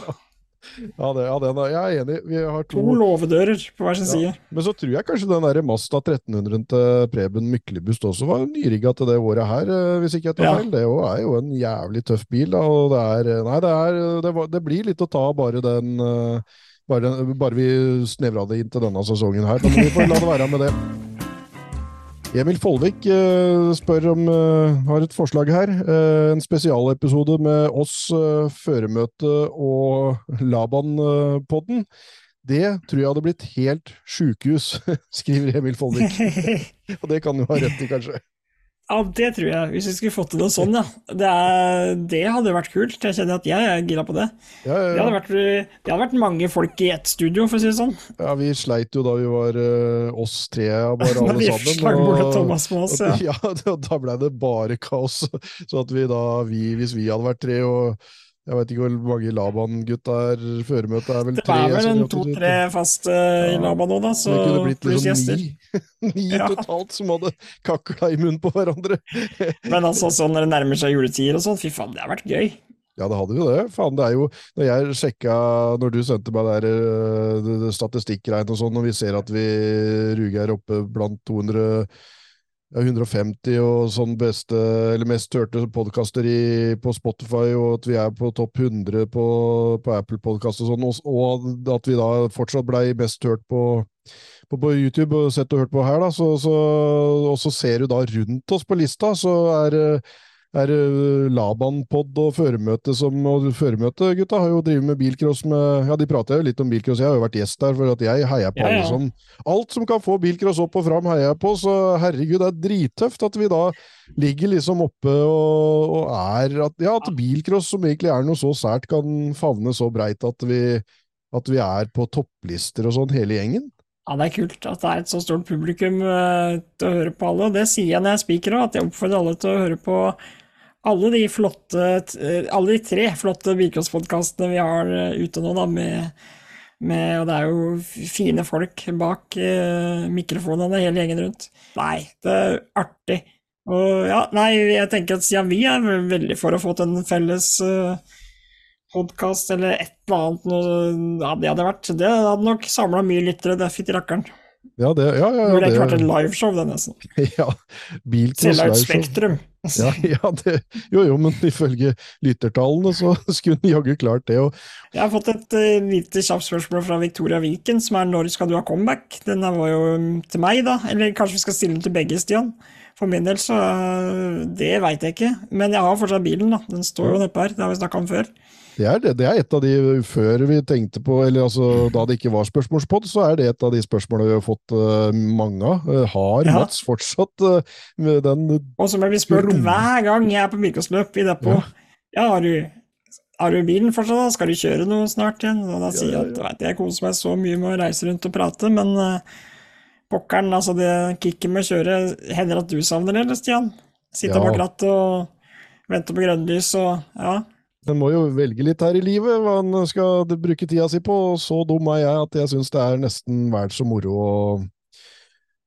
Ja, det, ja den er, jeg er enig. Vi har To låvedører på hver sin side. Men så tror jeg kanskje den der Masta 1300 til Preben Myklebust også var nyrigga til det året her, eh, hvis ikke jeg tar feil. Det er jo- en jævlig tøff bil, da, og det er eh, Nei, det er Det, det blir litt å ta bare den bare, bare vi snevra det inn til denne sesongen her, men vi får la det være med det. Emil Follvik eh, spør om eh, har et forslag her. Eh, en spesialepisode med oss, føremøte og Laban-podden. Det tror jeg hadde blitt helt sjukehus, skriver Emil Follvik. Og det kan du ha rett i, kanskje. Ja, det tror jeg. Hvis vi skulle fått til noe sånn, ja. Det, er, det hadde vært kult. Jeg kjenner at jeg er gira på det. Ja, Det ja, hadde, vært, det hadde vært mange folk i ett studio, for å si det sånn. ja vi sleit jo da vi var eh, oss tre, bare alle vi sammen. Og, bort Thomas med oss, ja. ja, da- blei ble det bare kaos. Så at vi da, vi, hvis vi hadde vært tre, og jeg vet ikke hvor mange Laban-gutta er, føremøtet er vel tre? Det er vel en to-tre fast uh, i Laban nå, da, Så det kunne blitt pluss liksom gjester. ni, ni Ja. totalt som hadde kakla i munnen på hverandre. Men altså, sånn når det nærmer seg juletider og sånn, fy faen, det har vært gøy. Ja, det hadde jo det. Faen, det er jo Når jeg sjekka Når du sendte meg der det statistikkregn og sånn, og vi ser at vi ruger oppe blant 200 ja, 150 og sånn beste, eller mest hørte podkaster på Spotify, og at vi er på topp 100 på, på Apple Podkast og sånn, og, og at vi da fortsatt blei mest hørt på, på, på, YouTube og sett og hørt på her, da, så, så, og så ser du da rundt oss på lista, så er er uh, Laban-pod og føremøte som Og føremøtegutta har jo drevet med bilcross med Ja, de prater jo litt om bilcross, jeg har jo vært gjest der, for at jeg heier på ja, ja. alle som Alt som kan få bilcross opp og fram, heier jeg på, så herregud, det er drittøft at vi da ligger liksom oppe og, og er at, Ja, at bilcross, som egentlig er noe så sært, kan favne så breit at vi, at vi er på topplister og sånn, hele gjengen. Ja, det er kult at det er et så stort publikum uh, til å høre på alle. Det sier jeg når jeg spiker òg, at jeg oppfordrer alle til å høre på alle de flotte, eh, alle de tre flotte bilcrosspodkastene vi har eh, ute nå, da, med, med, Og det er jo fine folk bak eh, mikrofonene, hele gjengen rundt. Nei, det er artig. Og ja, nei, jeg tenker at siden vi er veldig for å få til en felles uh, podkast eller et eller annet noe, ja, det hadde vært Det hadde nok samla mye lyttere, det fytti rakkeren. Ja, det, ja, ja, ja, det ikke vært et liveshow, det, nesten. Ja, Bilcross liveshow. Spektrum. Ja, ja det, jo jo, men ifølge lyttertallene så skulle den jaggu klart det. Og... Jeg har fått et uh, lite kjapt spørsmål fra Victoria Viken, som er 'Når skal du ha comeback?' Den var jo mm, til meg, da. Eller kanskje vi skal stille den til begge, Stian. For min del så uh, Det veit jeg ikke. Men jeg har fortsatt bilen, da. Den står jo nedpå her. Det har vi snakka om før. Det er, det, det er et av de før vi tenkte på, eller altså da det ikke var spørsmålspod, så er det et av de spørsmålene vi har fått uh, mange av. Uh, har ja. Mats fortsatt uh, med den Og som jeg blir spurt rom... hver gang jeg er på Mykåsløp i depot. Ja, ja har, du, har, du, bilen fortsatt? da? Skal du kjøre noe snart igjen? Og da sier jeg at vet, jeg koser meg så mye med å reise rundt og prate, men pokkeren, altså det kicket med å kjøre Hender at du savner det, eller Stian? Sitte bak rattet og vente på grønnlys og ja. En må jo velge litt her i livet hva en skal bruke tida si på, og så dum er jeg at jeg syns det er nesten vel så moro å,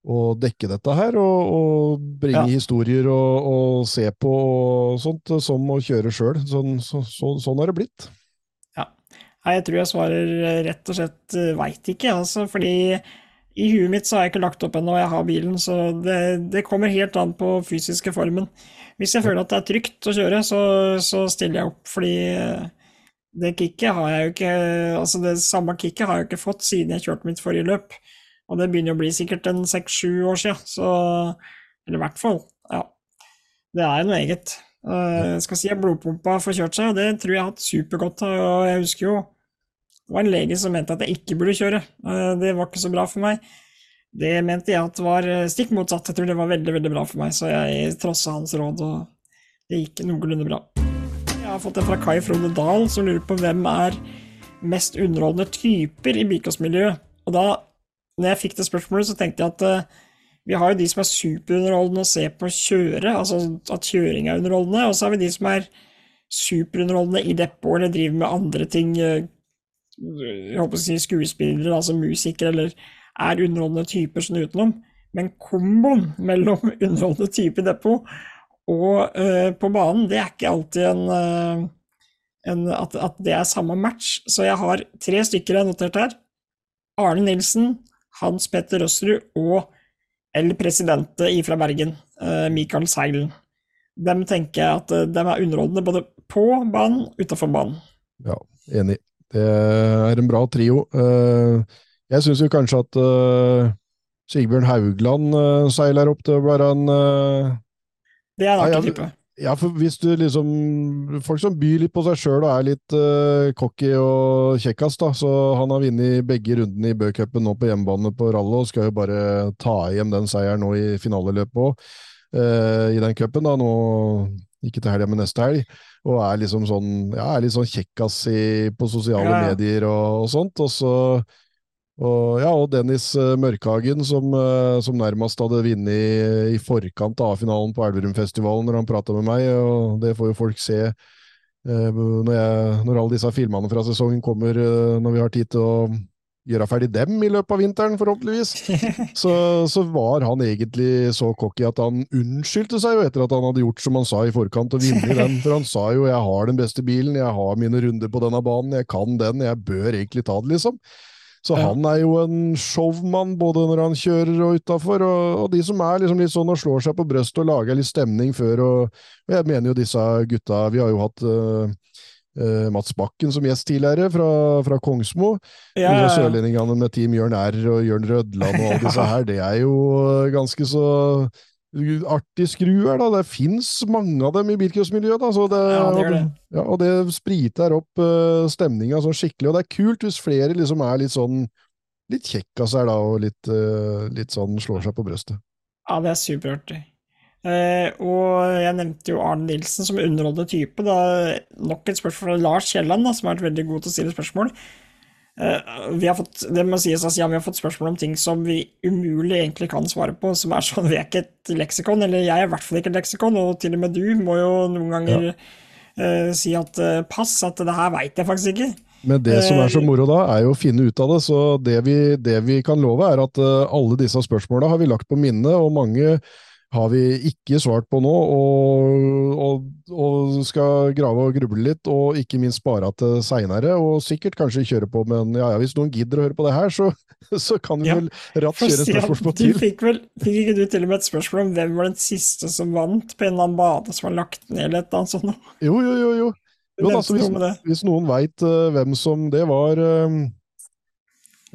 å dekke dette her, og, og bringe ja. historier og, og, se på og sånt, som å kjøre sjøl. Sånn, så, så, sånn har det blitt. Ja. Jeg tror jeg svarer rett og slett eh, veit ikke, altså, fordi i huet mitt så har jeg ikke lagt opp ennå, jeg har bilen, så det, det kommer helt an på fysiske formen. Hvis jeg føler at det er trygt å kjøre, så, så stiller jeg opp, fordi det kicket har jeg jo ikke Altså, det samme kicket har jeg jo ikke fått siden jeg kjørte mitt forrige løp. Og det begynner å bli sikkert en seks-sju år siden, så Eller i hvert fall. Ja. Det er noe eget. Eh, jeg skal si at blodpumpa får kjørt seg, og det tror jeg har hatt supergodt av. Og jeg husker jo det var en lege som mente at jeg ikke burde kjøre. Eh, det var ikke så bra for meg. Det mente jeg at var eh, stikk motsatt. Jeg tror det var veldig veldig bra for meg, så jeg trossa hans råd, og det gikk noenlunde bra. Jeg har fått en fra Kai Frode Dahl, som lurer på hvem er mest underholdende typer i Bikås-miljøet. Og da når jeg fikk det spørsmålet, så tenkte jeg at uh, vi har jo de som er superunderholdende å se på kjøre, altså at kjøring er underholdende, og så har vi de som er superunderholdende i depot eller driver med andre ting, uh, jeg håper å si skuespillere, altså musikere eller er underholdende typer sånn utenom, men komboen mellom underholdende type i depot og uh, på banen, det er ikke alltid en, uh, en at, at, det er samme match. Så jeg har tre stykker jeg har notert her. Arne Nilsen, Hans Petter Røsrud og El Presidente ifra Bergen, uh, Michael Seilen. Dem tenker jeg at de er underholdende både på banen og utafor banen. Ja, enig. Det er en bra trio. Uh, jeg syns jo kanskje at uh, Sigbjørn Haugland uh, seiler opp til å være en uh, Det er en artig type. Ja, for hvis du liksom Folk som byr litt på seg sjøl og er litt uh, cocky og kjekkas, da. Så han har vunnet begge rundene i Bø-cupen nå på hjemmebane på Rallo og skal jo bare ta hjem den seieren nå i finaleløpet òg, uh, i den cupen. da, nå ikke til helga, men neste helg. Og er liksom sånn ja, er litt sånn kjekkas i, på sosiale ja. medier og, og sånt. Og så og, ja, og Dennis uh, Mørkhagen, som, uh, som, nærmest hadde vunnet i, i, forkant av finalen på Elverumfestivalen når han prata med meg, og det får jo folk se uh, når, jeg, når, alle disse filmene fra sesongen kommer, når vi har tid til å gjøre ferdig dem i løpet av vinteren, forhåpentligvis. Så, så var han egentlig så cocky at han unnskyldte seg jo etter at han hadde gjort som han sa i forkant, og vunnet den. For han sa jo 'jeg har den beste bilen, jeg har mine runder på denne banen, jeg kan den, jeg bør egentlig ta det', liksom. Så Ja. han er jo en showmann både når han kjører og utafor, og, og de som er liksom litt sånn og slår seg på brystet og lager litt stemning før, og, og jeg mener jo disse gutta Vi har jo hatt uh, uh, Mats Bakken som gjest tidligere, fra, fra Kongsmo. Ja, ja, ja. Sørlendingene med Team Jørn R og Jørn Rødland og alle disse her, det er jo ganske så artig skruer, da. Det fins mange av dem i bilcrossmiljøet, da. Det, Ja, det gjør det. Ja, og det spriter opp uh, stemninga sånn skikkelig. Og det er kult hvis flere liksom er litt sånn litt kjekkas seg da, og litt, uh, litt sånn slår seg på brøstet. Ja, det er superartig. Uh, og jeg nevnte jo Arne Nilsen som underholdende type. Da. Nok et spørsmål fra Lars Kielland, som har vært veldig god til å stille spørsmål. Eh, vi har fått, det må sies, altså, ja, vi har fått spørsmål om ting som vi umulig egentlig kan svare på, som er sånn Vi er ikke et leksikon, eller jeg er i hvert fall ikke et leksikon, og til og med du må jo noen ganger eh, si at uh, pass, at det her veit jeg faktisk ikke. Men det som er så moro da, er jo å finne ut av det. Så det vi, det vi kan love, er at uh, alle disse spørsmåla har vi lagt på minnet, og mange har vi ikke svart på nå, og, og, og skal grave og gruble litt, og ikke minst spare til seinere, og sikkert kanskje kjøre på, men ja, ja, hvis noen gidder å høre på det her, så, så kan vi Ja, vel ratt kjøre et spørsmål på til. du fikk vel Fikk ikke du til og med et spørsmål om hvem var den siste som vant på en eller annen bade som var lagt ned, eller et eller annet sånt? Jo, jo, jo. jo. Jo altså, hvis, hvis noen veit hvem som det var eh,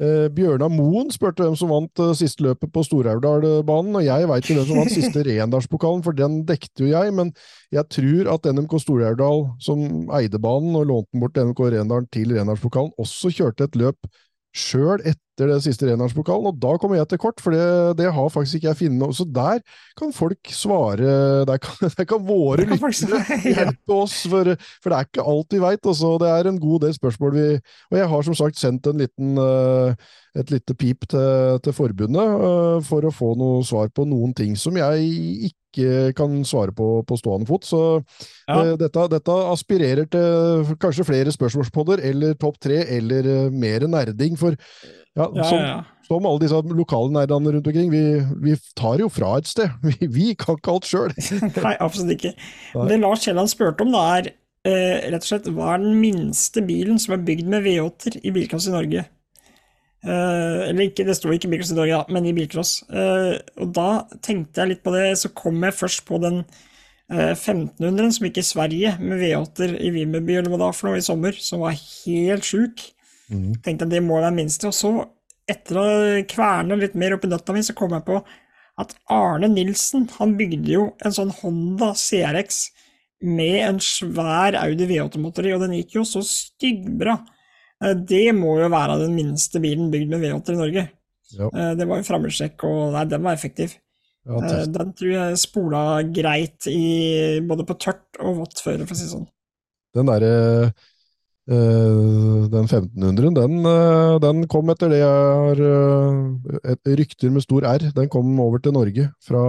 eh, Bjørnar Moen spurte hvem som vant eh, siste løpet på Stor-Aurdal-banen, og jeg veit ikke hvem som vant siste Rendalspokalen, for den dekte jo jeg, men jeg tror at NMK Stor-Aurdal, som eide banen og lånte den bort til NMK Rendalen til Rendalspokalen, også kjørte et løp sjøl etter det siste Rendalspokalen, og da kommer jeg til kort, for det, det har faktisk ikke jeg funnet. Så der kan folk svare, der kan, der kan våre lyttere hjelpe oss, for, for det er ikke alt vi veit. Det er en god del spørsmål vi Og jeg har som sagt sendt en liten, eh, et lite pip til, til forbundet eh, for å få noe svar på noen ting som jeg ikke kan svare på på stående fot. Så Ja. eh, dette, dette aspirerer til kanskje flere spørsmålspodder, eller topp tre, eller eh, mer nerding. For ja, Ja, som, som alle disse lokale nerdene rundt omkring, vi, vi tar jo fra et sted. Vi, vi kan ikke alt sjøl. Nei, absolutt ikke. Nei. Det Lars Kielland spurte om, da, er eh, rett og slett hva er den minste bilen som er bygd med V8-er i bilklasse i Norge? Eh, eller ikke, det sto ikke bilcross i Norge, da, men i bilcross. Uh, og da tenkte jeg litt på det, så kom jeg først på den uh, 1500-en som gikk i Sverige med V8-er i Vimmerby eller hva det var for noe i sommer, som var helt sjuk. Tenkte jeg det må være minste. Og så, etter å kverne litt mer oppi nøtta mi, så kom jeg på at Arne Nilsen, han bygde jo en sånn Honda CRX med en svær Audi V8-motor i, og den gikk jo så styggbra. Eh, Det må jo være den minste bilen bygd med V8 i Norge. Ja. Eh, Det var jo framhjulstrekk, og nei, den var effektiv. Ja, Eh. Den tror jeg spola greit i både på tørt og vått føre, for å si det sånn. Den derre eh, den 1500, den, den kom etter det jeg har et Rykter med stor R. Den kom over til Norge fra,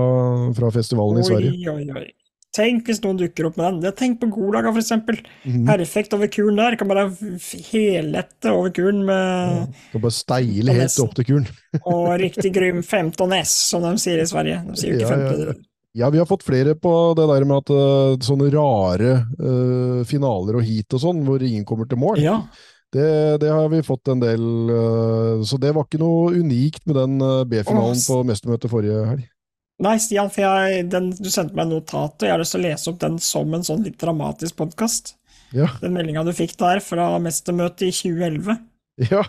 fra festivalen i Sverige. Oi, oi, oi. Tenk hvis noen dukker opp med den. Tenk på Golaga, eksempel. Mhm. Perfekt over kuren der. Kan bare hellette over kuren med Kan bare steile helt opp til kuren. Og riktig grym 15 S, som de sier i Sverige. De sier jo ikke Ja, ja, 15. ja. Ja, vi har fått flere på det der med at uh, sånne rare uh, finaler og heat og sånn, hvor ingen kommer til mål. Ja. Det, det har vi fått en del uh, Så det var ikke noe unikt med den B-finalen på mestermøtet forrige helg. Nei, Stian, for jeg, den, du sendte meg notatet, og jeg har lyst til å lese opp den som en sånn litt dramatisk podkast. Ja. Den meldinga du fikk der fra mestermøtet i 2011. Ja,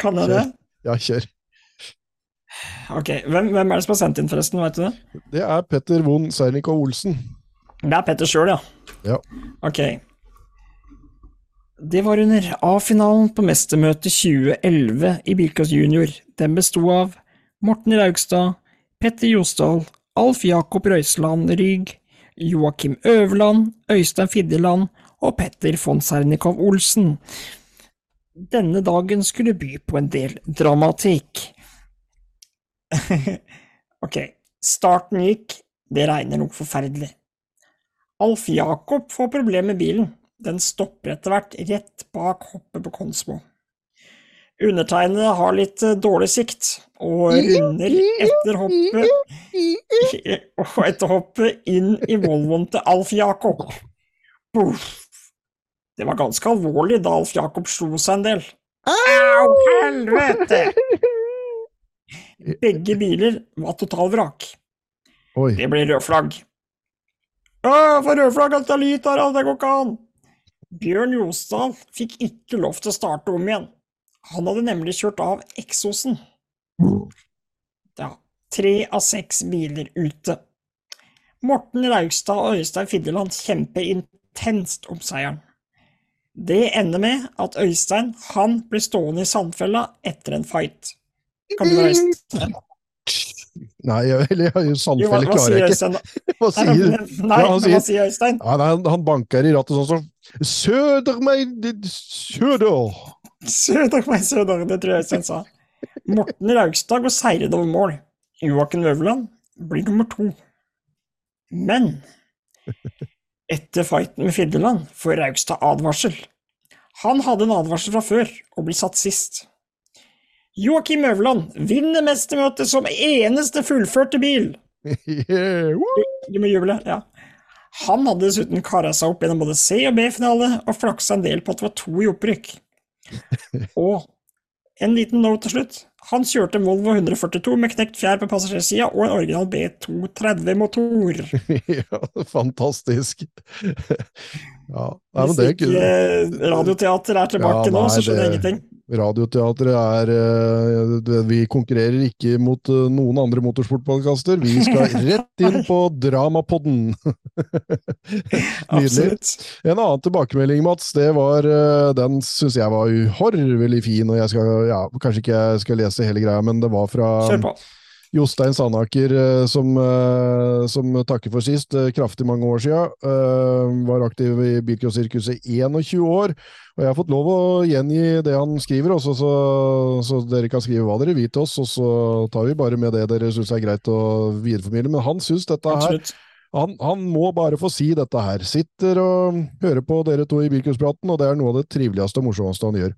Kan jeg det? ja kjør. Ok, hvem, hvem er det som har sendt inn, forresten? Vet du det? Det er Petter von Sernikov Olsen. Det er Petter sjøl, ja. Ja. Ok. Det var under A-finalen på mestermøtet 2011 i Bilkås Junior. Den besto av Morten Raugstad, Petter Josdal, Alf Jakob Røiseland Rygg, Joakim Øverland, Øystein Fiddeland og Petter von Sernikov Olsen. Denne dagen skulle by på en del dramatikk. ok, starten gikk, det regner nok forferdelig. Alf Jakob får problemer med bilen. Den stopper etter hvert rett bak hoppet på Konsmo. Undertegnede har litt eh, dårlig sikt, og runder etter hoppet og etter hoppet inn i Volvoen til Alf Jakob. Det var ganske alvorlig da Alf Jakob slo seg en del. Au, helvete! Begge biler var totalvrak. Det ble rød flagg. Å, for rød flagg alt er lyt her, det går ikke an! Bjørn Josdal fikk ikke lov til å starte om igjen. Han hadde nemlig kjørt av eksosen. Ja, tre av seks biler ute. Morten Raugstad og Øystein Fiddeland kjemper intenst om seieren. Det ender med at Øystein han blir stående i sandfella etter en fight. Kan du Øystein? Nei, eller Jo, sandfelle klarer jeg ikke. Øystein? Hva sier men- nei, sier- hva sier Øystein? Ja, nei, han, banker i rattet sånn som Søder meg, ditt søder! takk meg, takk, det tror jeg Øystein sa. Morten Raugstad går seirende over mål. Joakim Øverland blir nummer to. Men etter fighten med Fiddeland får Raugstad advarsel. Han hadde en advarsel fra før og blir satt sist. Joakim Øverland vinner mestermøtet som eneste fullførte bil. Yeah! Du må juble, ja. Han hadde dessuten kara seg opp gjennom både C- og B-finale, og flaksa en del på at det var to i opprykk. Og en liten note til slutt. Han kjørte Volvo 142 med knekt fjær på passasjersida og en original B230-motor. ja, fantastisk. Ja, nei, Hvis det er ikke ikke eh, radioteater er tilbake Ja, nå, så skjønner jeg det- ingenting. Radioteatret er eh, Vi konkurrerer ikke mot eh, noen andre motorsportpodkaster. Vi skal rett inn på Dramapodden! Nydelig. En annen tilbakemelding, Mats, det var eh, Den syns jeg var uhorvelig fin. og jeg skal, ja, Kanskje ikke jeg skal lese hele greia, men det var fra Kjør på. Jostein Sandaker, eh, som, eh, som takker for sist, eh, kraftig mange år siden. Var aktiv i bilcrossirkuset 21 år. Og jeg har fått lov å gjengi det han skriver, også, så, så dere kan skrive hva dere vil til oss, og så tar vi bare med det dere syns er greit å videreformidle. Men han syns dette her han, han må bare få si dette her. Sitter og hører på dere to i bilcrosspraten, og det er noe av det triveligste og morsomste han gjør.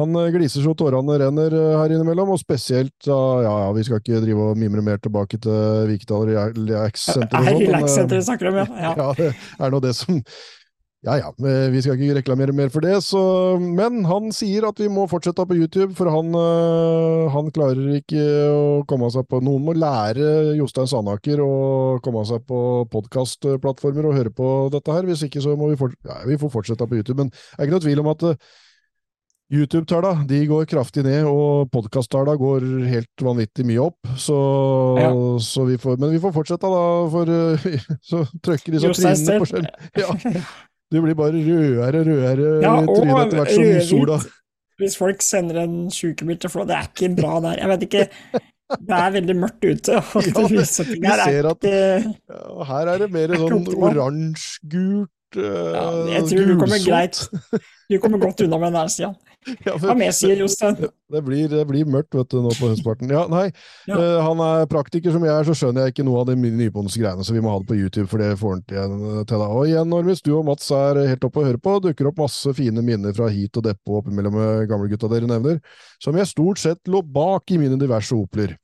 Han eh, gliser så tårene renner eh, her innimellom, og spesielt ja, ja, vi skal ikke drive og mimre mer tilbake til Vikedal Relax-senteret. eh, Relax-senteret snakker om, ja. ja. ja, det er nå det som Ja ja, eh, vi skal ikke reklamere mer for det, så Men han sier at vi må fortsette på YouTube, for han, eh, han klarer ikke å komme seg på Noen må lære Jostein Sandaker å komme seg på podkastplattformer og høre på dette her. Hvis ikke så må vi, fort, ja, vi får fortsette på YouTube. Men det er ikke noe tvil om at eh, YouTube-tallene de går kraftig ned, og podkast-tallene går helt vanvittig mye opp. Så, Ja. så vi får, men vi får fortsette, da, for eh, så trykker disse Jostein trinene skjerm. Ja. Du blir bare rødere og rødere Ja, i trynet etter hvert som rødhvit. sola Hvis folk sender en sykebil til Flå, det er ikke bra der. Jeg vet ikke Det er veldig mørkt ute, og Ja, det- vi er ser at- ja, Her er det mer Er sånn oransje-gult ja, Jeg tror du kommer greit Du kommer godt unna med den her, Stian. Ja, Hva mer sier Jostein? Det blir, det blir mørkt vet du, nå på høstparten. Ja, nei, Ja. Uh, han er praktiker som jeg er, så skjønner jeg ikke noe av de nybondens greiene, så vi må ha det på YouTube, for det får han til, igjen- til deg. Og igjen, Normis, du og Mats er helt oppe å høre på, dukker opp masse fine minner fra hit og depot oppimellom med gamlegutta dere nevner, som jeg stort sett lå bak i mine diverse Opler.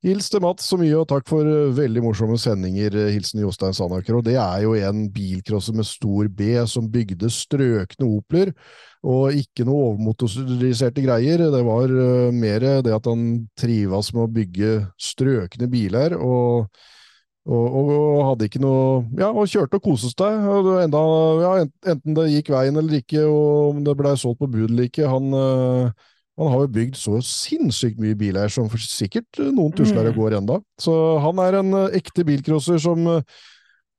Hils til Mats så mye, og takk for eh, veldig morsomme sendinger. eh, Hilsen Jostein Sandaker. Og det er jo en bilcrosser med stor B som bygde strøkne Opler, og ikke noe overmotoriserte greier. Det var uh, mer det at han trives med å bygge strøkne biler, og, og, og, og hadde ikke noe Ja, og kjørte og koste seg. Enda, ja, enten det gikk veien eller ikke, og om det blei solgt på bud eller ikke. Han, han har jo bygd så sinnssykt mye biler som sikkert uh, noen tusler og Mm. går enda. Så han er en uh, ekte bilcrosser som uh,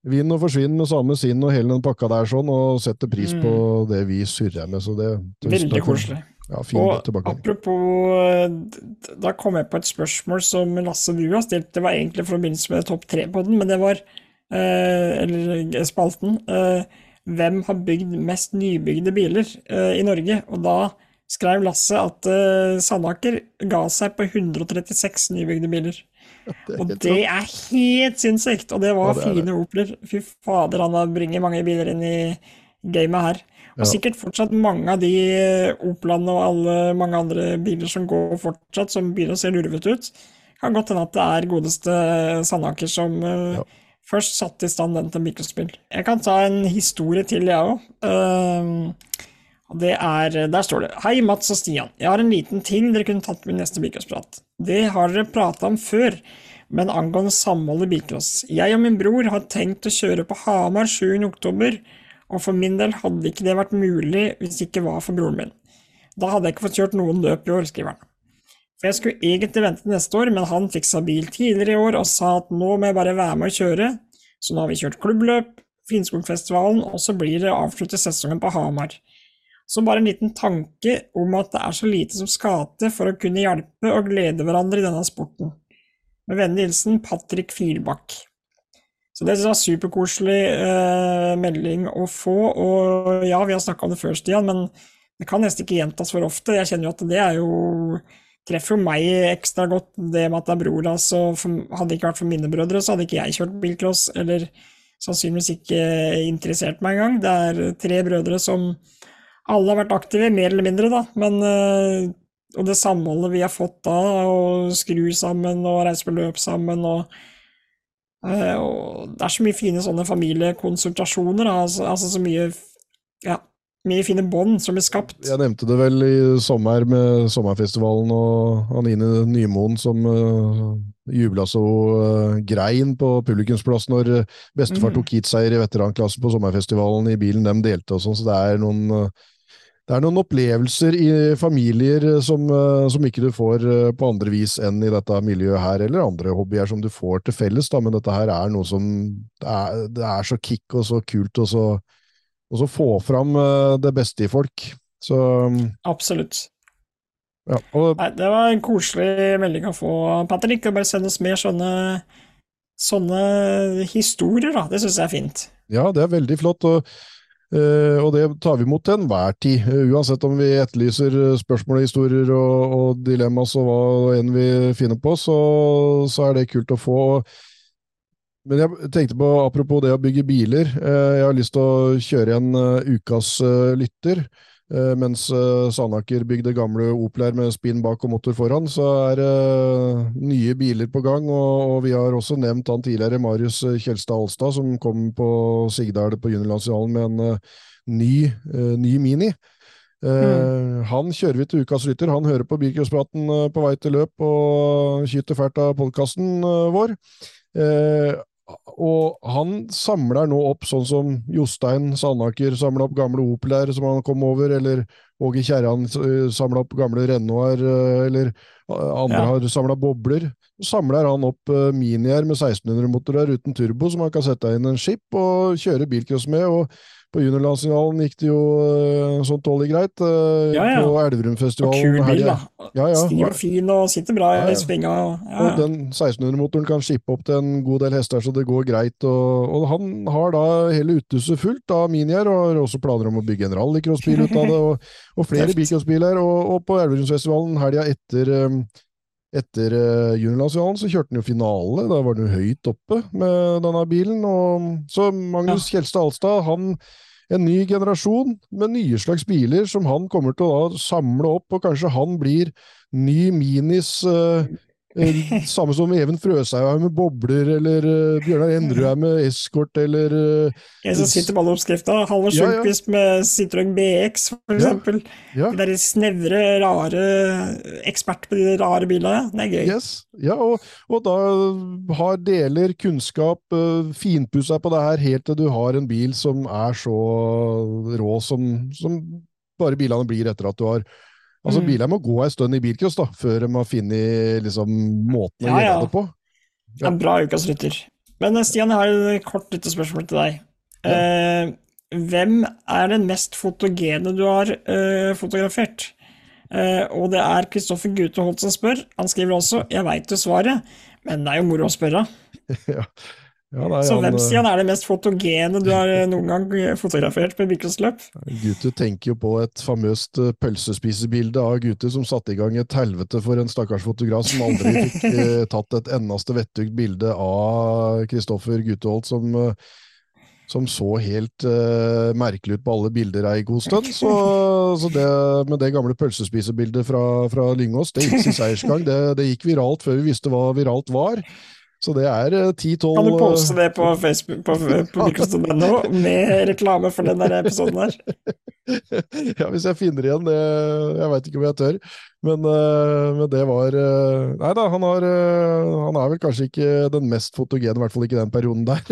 vinner og forsvinner med samme sinn og hele den pakka der sånn, og setter pris på det vi surrer med. Så det Veldig koselig. Ja, Og apropos Da kom jeg på et spørsmål som Lasse Bue har stilt. Det var egentlig for å begynne med topp tre på den, men det var eh, Eller spalten. eh, hvem har bygd mest nybygde biler eh, i Norge? Og da skrev Lasse at uh, Sandaker ga seg på 136 nybygde biler. Og det er helt sinnssykt! Og det var Ja, det er det. fine Opler. Fy fader, han har bringer mange biler inn i gamet her. Og Ja. sikkert fortsatt mange av de Opelene og alle mange andre biler som går fortsatt, som begynner å se lurvete ut. Kan godt hende at det er godeste Sandaker som uh, først satte i stand den til mikrospill. Jeg kan ta en historie til, jeg òg. Det er, der står det Hei, Mats og Stian. Jeg har en liten ting dere kunne tatt med i neste bilcrossprat. Det har dere prata om før, men angående samhold i bilcross. Jeg og min bror har tenkt å kjøre på Hamar 7. oktober, og for min del hadde ikke det vært mulig hvis det ikke var for broren min. Da hadde jeg ikke fått kjørt noen løp i år, skriver han. For jeg skulle egentlig vente neste år, men han fiksa bil tidligere i år og sa at nå må jeg bare være med og kjøre, så nå har vi kjørt klubbløp, Finnskogfestivalen, og så blir det avsluttet sesongen på Hamar. Så bare en liten tanke om at det er så lite som skal til for å kunne hjelpe og glede hverandre i denne sporten. Med vennlig hilsen Patrick Filbakk. Så det er en superkoselig eh, melding å få, og ja, vi har snakka om det før, Stian, men det kan nesten ikke gjentas for ofte. Jeg kjenner jo at det er jo treffer jo meg ekstra godt, det med at det er bror hans. Hadde det ikke vært for mine brødre, så hadde ikke jeg kjørt bilcross, eller sannsynligvis ikke interessert meg engang. Det er tre brødre som alle har vært aktive, mer eller mindre, da. Men, eh, og det samholdet vi har fått da, å skru sammen og reise på løp sammen og, eh, og Det er så mye fine sånne familiekonsultasjoner. Altså, altså så mye Ja mye fine bånd som blir skapt. Jeg nevnte det vel i sommer med sommerfestivalen og Anine Nymoen som uh, jubla så uh, grein på publikumsplass når bestefar mm. tok heatseier i veteranklasse på sommerfestivalen i bilen de delte og sånn, så det er noen uh, det er noen opplevelser i familier som, som ikke du får på andre vis enn i dette miljøet her, eller andre hobbyer som du får til felles, da, men dette her er noe som det er, det er så kick og så kult og så og så få fram eh, det beste i folk. Så um, Absolutt. Ja, og, Nei, det var en koselig melding å få, Patrick. Bare send oss mer sånne, sånne historier, da. Det syns jeg er fint. Ja, det er veldig flott. og og det tar vi imot til enhver tid, uh, uansett om vi etterlyser spørsmål, historier og, og dilemmas og hva enn vi finner på, så, så, er det kult å få. Men jeg tenkte på, apropos det å bygge biler, eh, jeg har lyst til å kjøre en eh, ukas eh, lytter. Mens Sandaker bygde gamle Opler med spinn bak og motor foran, så er det nye biler på gang. Og, vi har også nevnt han tidligere, Marius Kjelstad Alstad, som kom på Sigdal på juniorlandsfinalen med en ny, ny Mini. Mm. Han kjører vi til ukas lytter. Han hører på Bilcrosspraten på vei til løp og skyter fælt av podkasten vår. Og han samler nå opp, sånn som Jostein Sandaker samla opp gamle Opeler som han kom over, eller Åge Kjerran eh, samla opp gamle Renault-er, eller andre ja. har samla bobler. Så samler han opp minier med 1600-motorer uten turbo, som han kan sette inn en skip og kjøre bilcross med. og på juniorlandsfinalen gikk det jo sånn tålelig greit. Uh, ja, ja. På Elverumfestivalen. Kul bil, da. Ja, ja. Stiv fin og sitter bra i spinga. Og den 1600-motoren kan skippe opp til en god del hester, så det går greit. Og, og han har da hele uthuset fullt av minier, og har også planer om å bygge en rallycrossbil ut av det, og, og flere bilcrossbiler. Og, og på Elverumsfestivalen helga etter um, etter uh, juniorlandsfinalen så kjørte han jo finale, da var han jo høyt oppe med denne bilen. Og, så Magnus ja. Kjelstad Alstad, han en ny generasjon med nye slags biler som han kommer til å da samle opp, og kanskje han blir ny Minis uh, Eh, samme som Even Frøshaug er med bobler, eller uh, Bjørnar Endrud er med eskort, eller Jeg som sitter på alle oppskrifta. Halvor Sundquist ja, ja. med Citroën BX, for eksempel. Ja, De der snevre, rare Ekspert på de rare bilene. Det er gøy. Yes. Ja, og, og, da har deler kunnskap, uh, finpussa på det her, helt til du har en bil som er så rå som, som bare bilene blir etter at du har Altså, mm. Bilene må gå en stund i bilcross da, før de har funnet liksom, måten å ja, gjøre det på. Ja. En bra ukas rytter. Men eh, Stian, jeg har et kort lite spørsmål til deg. Ja. Eh, hvem er den mest fotogene du har eh, fotografert? Eh, og det er Kristoffer Gute Holt som spør. Han skriver også 'Jeg veit jo svaret', men det er jo moro å spørre. ja. Ja, nei, så hvem sier han er det mest fotogene du har eh, noen gang fotografert på bilcrossløp? Gute tenker jo på et famøst eh, pølsespisebilde av Gute som satte i gang et helvete for en stakkars fotograf som aldri fikk eh, tatt et endaste vettugt bilde av Kristoffer Gutteholt, som, som så helt uh, merkelig ut på alle bilder ei god stund. Så, så det, med det gamle pølsespisebildet fra, fra Lyngås, det gikk sin seiersgang. Det, det gikk viralt før vi visste hva viralt var. Så det er eh, 10-12 Kan du poste det på Facebook på, på Microsoft.no med reklame for den der episoden der? ja, hvis jeg finner igjen det Jeg veit ikke om jeg tør. Men, eh, men, det var eh, Nei da, han, har, han er vel kanskje ikke den mest fotogene, i hvert fall ikke den perioden der.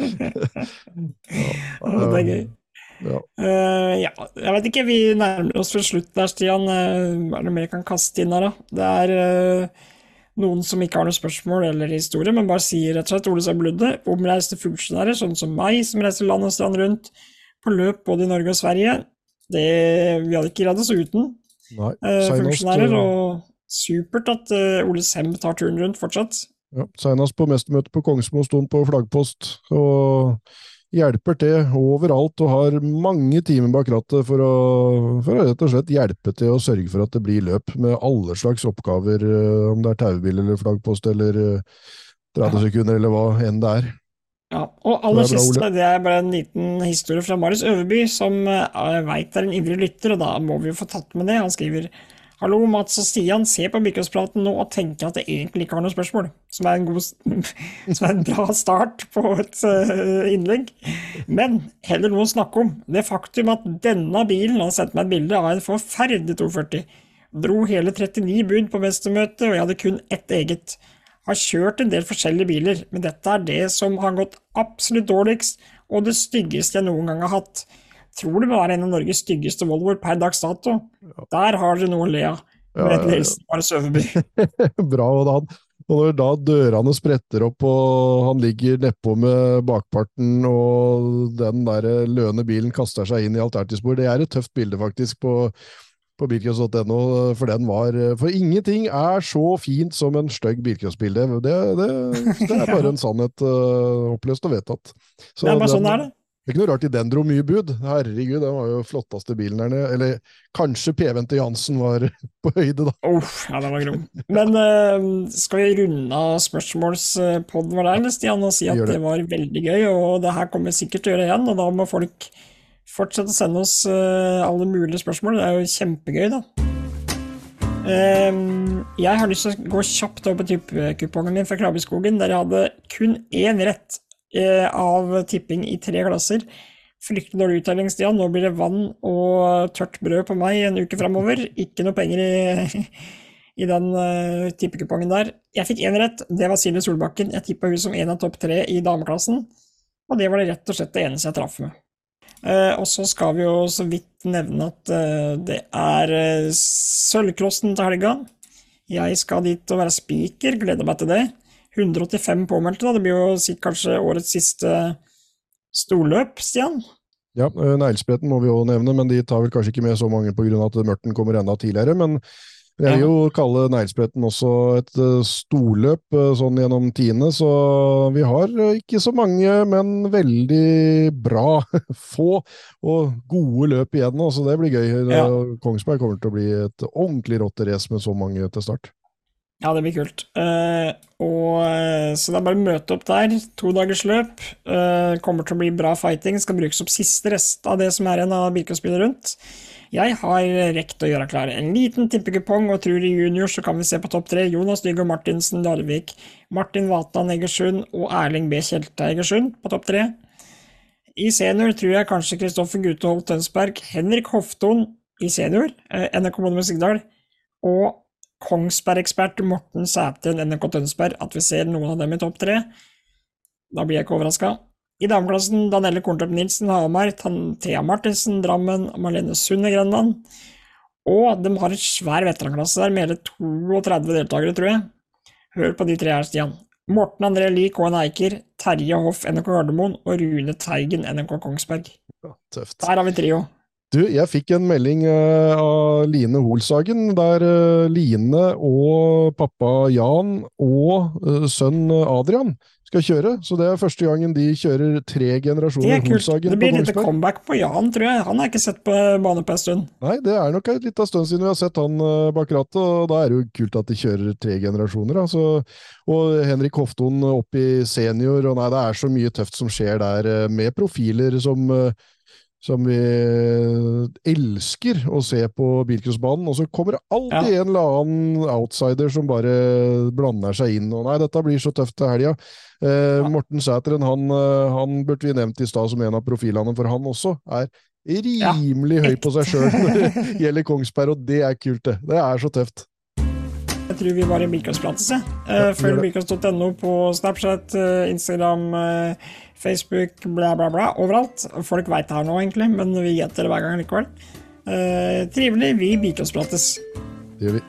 ja, det er gøy. Ja. Uh, ja. jeg vet ikke, vi nærmer oss for slutt der, Stian. Uh, er det mer jeg kan kaste inn her, da? Det er uh, noen som ikke har noe spørsmål eller historie, men bare sier rett og slett Ole Bludde, omreiste funksjonærer, sånn som meg, som reiser land og strand rundt på løp både i Norge og Sverige. Det, vi hadde ikke greid oss uten Nei, funksjonærer, og supert at Ole Sem tar turen rundt fortsatt. Ja, Seinest på mestermøtet på Kongsmo sto han på flaggpost. og hjelper til overalt og har mange timer bak rattet for å, for å rett og slett hjelpe til å sørge for at det blir løp med alle slags oppgaver, eh, om det er taubil eller flaggpost eller 30 eh, sekunder eller hva enn det er. Ja, og aller siste, det er bare en liten historie fra Marius Øverby, som jeg eh, veit er en ivrig lytter, og da må vi jo få tatt med det. Han skriver Hallo, Mats og Stian. Se på mikrosplaten nå og tenke at jeg egentlig ikke har noe spørsmål. Som er en, god, som er en bra start på et uh, innlegg. Men heller noe å snakke om. Det faktum at denne bilen har sendt meg et bilde av en forferdelig 240. Dro hele 39 bud på mestermøtet, og jeg hadde kun ett eget. Har kjørt en del forskjellige biler, men dette er det som har gått absolutt dårligst, og det styggeste jeg noen gang har hatt tror det må være en av Norges styggeste Volvoer per dags dato. Der har dere noe å le av. Med ja, ja, ja. Bra. Og, da, og når da dørene spretter opp og han ligger nedpå med bakparten og den der løne bilen kaster seg inn i alternativspor, det er et tøft bilde faktisk på, på bilcross.no, for den var For ingenting er så fint som en stygg bilcrossbilde. Det, det, det, er bare en sannhet uh, oppløst og vedtatt. Så det er bare den, sånn er det. Det er ikke noe rart i den dro mye bud. Herregud, den var jo flotteste bilen der nede. Eller kanskje PV-en til Jansen var på høyde, da. Oh, ja, den var grom. Men uh, skal vi runde av spørsmålspodden vår der, Stian, og si at det. det. var veldig gøy, og det her kommer vi sikkert til å gjøre igjen, og da må folk fortsette å sende oss uh, alle mulige spørsmål. Det er jo kjempegøy, da. Uh, jeg har lyst til å gå kjapt over på tippekupongen min fra Krabbeskogen, der jeg hadde kun én rett av tipping i tre klasser. Fryktelig dårlig uttelling, Stian. Nå blir det vann og tørt brød på meg en uke framover. Ikke noe penger i, i den uh, tippekupongen der. Jeg fikk én rett, det var Silje Solbakken. Jeg tippa hun som en av topp tre i dameklassen. Og det var det rett og slett det eneste jeg traff med. Uh, og så skal vi jo så vidt nevne at uh, det er uh, Sølvklossen til helga. Jeg skal dit og være spiker, gleder meg til det. 185 påmeldte, da. Det blir jo kanskje årets siste storløp, Stian? Ja, eh, Neglespretten må vi jo nevne, men de tar vel kanskje ikke med så mange pga. at Mørten kommer enda tidligere. Men jeg vil jo kalle Neglespretten også et eh, storløp eh, sånn gjennom tiende, så vi har ikke så mange, men veldig bra, få og gode løp igjen nå, så det blir gøy. Ja. Kongsberg kommer til å bli et ordentlig rotterace med så mange til start. Ja, det blir kult. Uh, og, uh, så det er bare å møte opp der. To dagers løp. Uh, kommer til å bli bra fighting. Skal brukes opp siste rest av det som er igjen av bilcrossbiler rundt. Jeg har rekt å gjøre klar en liten tippekupong, og tror i junior så kan vi se på topp tre Jonas Dyggo Martinsen Larvik, Martin Vatan Egersund og Erling B. Tjelta Egersund på topp tre. I senior tror jeg kanskje Kristoffer Guteholt Tønsberg, Henrik Hofton i senior, NRK Bonde Sigdal, og Kongsberg-ekspert Morten Sæthen NRK Tønsberg at vi ser noen av dem i topp tre. Da blir jeg ikke overraska. I dameklassen Danelle Korntorp Nilsen Hamar, Thea Martinsen Drammen, Marlene Sunde Grenland. Og de har en svær veteranklasse der med hele 32 deltakere, tror jeg. Hør på de tre her, Stian. Morten André Lie, KN Eiker, Terje Hoff, NRK Gardermoen og Rune Teigen, NRK Kongsberg. tøft. Der har vi trio. Du, jeg fikk en melding uh, av Line Holsagen, der uh, Line og pappa Jan og uh, sønn Adrian skal kjøre. Så det er første gangen de kjører tre generasjoner Holsagen. Det blir litt comeback på Jan, tror jeg. Han har ikke sett på bane på en stund. Nei, det er nok en liten stund siden vi har sett han bak rattet, og da er det jo kult at de kjører tre generasjoner. Altså. Og Henrik Hofton opp i senior, og nei, det er så mye tøft som skjer der, med profiler som som vi elsker å se på bilcrossbanen, og så kommer det alltid ja. en eller annen outsider som bare blander seg inn. og 'Nei, dette blir så tøft til helga'. Eh, ja. Morten Sæteren han, eh, han, burde vi nevnt i stad som en av profilene, for han også er rimelig ja. høy på seg sjøl når det gjelder Kongsberg, og det er kult, det. Det er så tøft. Tror vi var i Bilcrossprates, jeg. Uh, Følg bilcross.no på Snapchat, Instagram, Facebook, bla, bla, bla. Overalt. Folk veit det her nå, egentlig, men vi gjetter det hver gang likevel. Trivelig. Vi Bilcrossprates. Det gjør vi.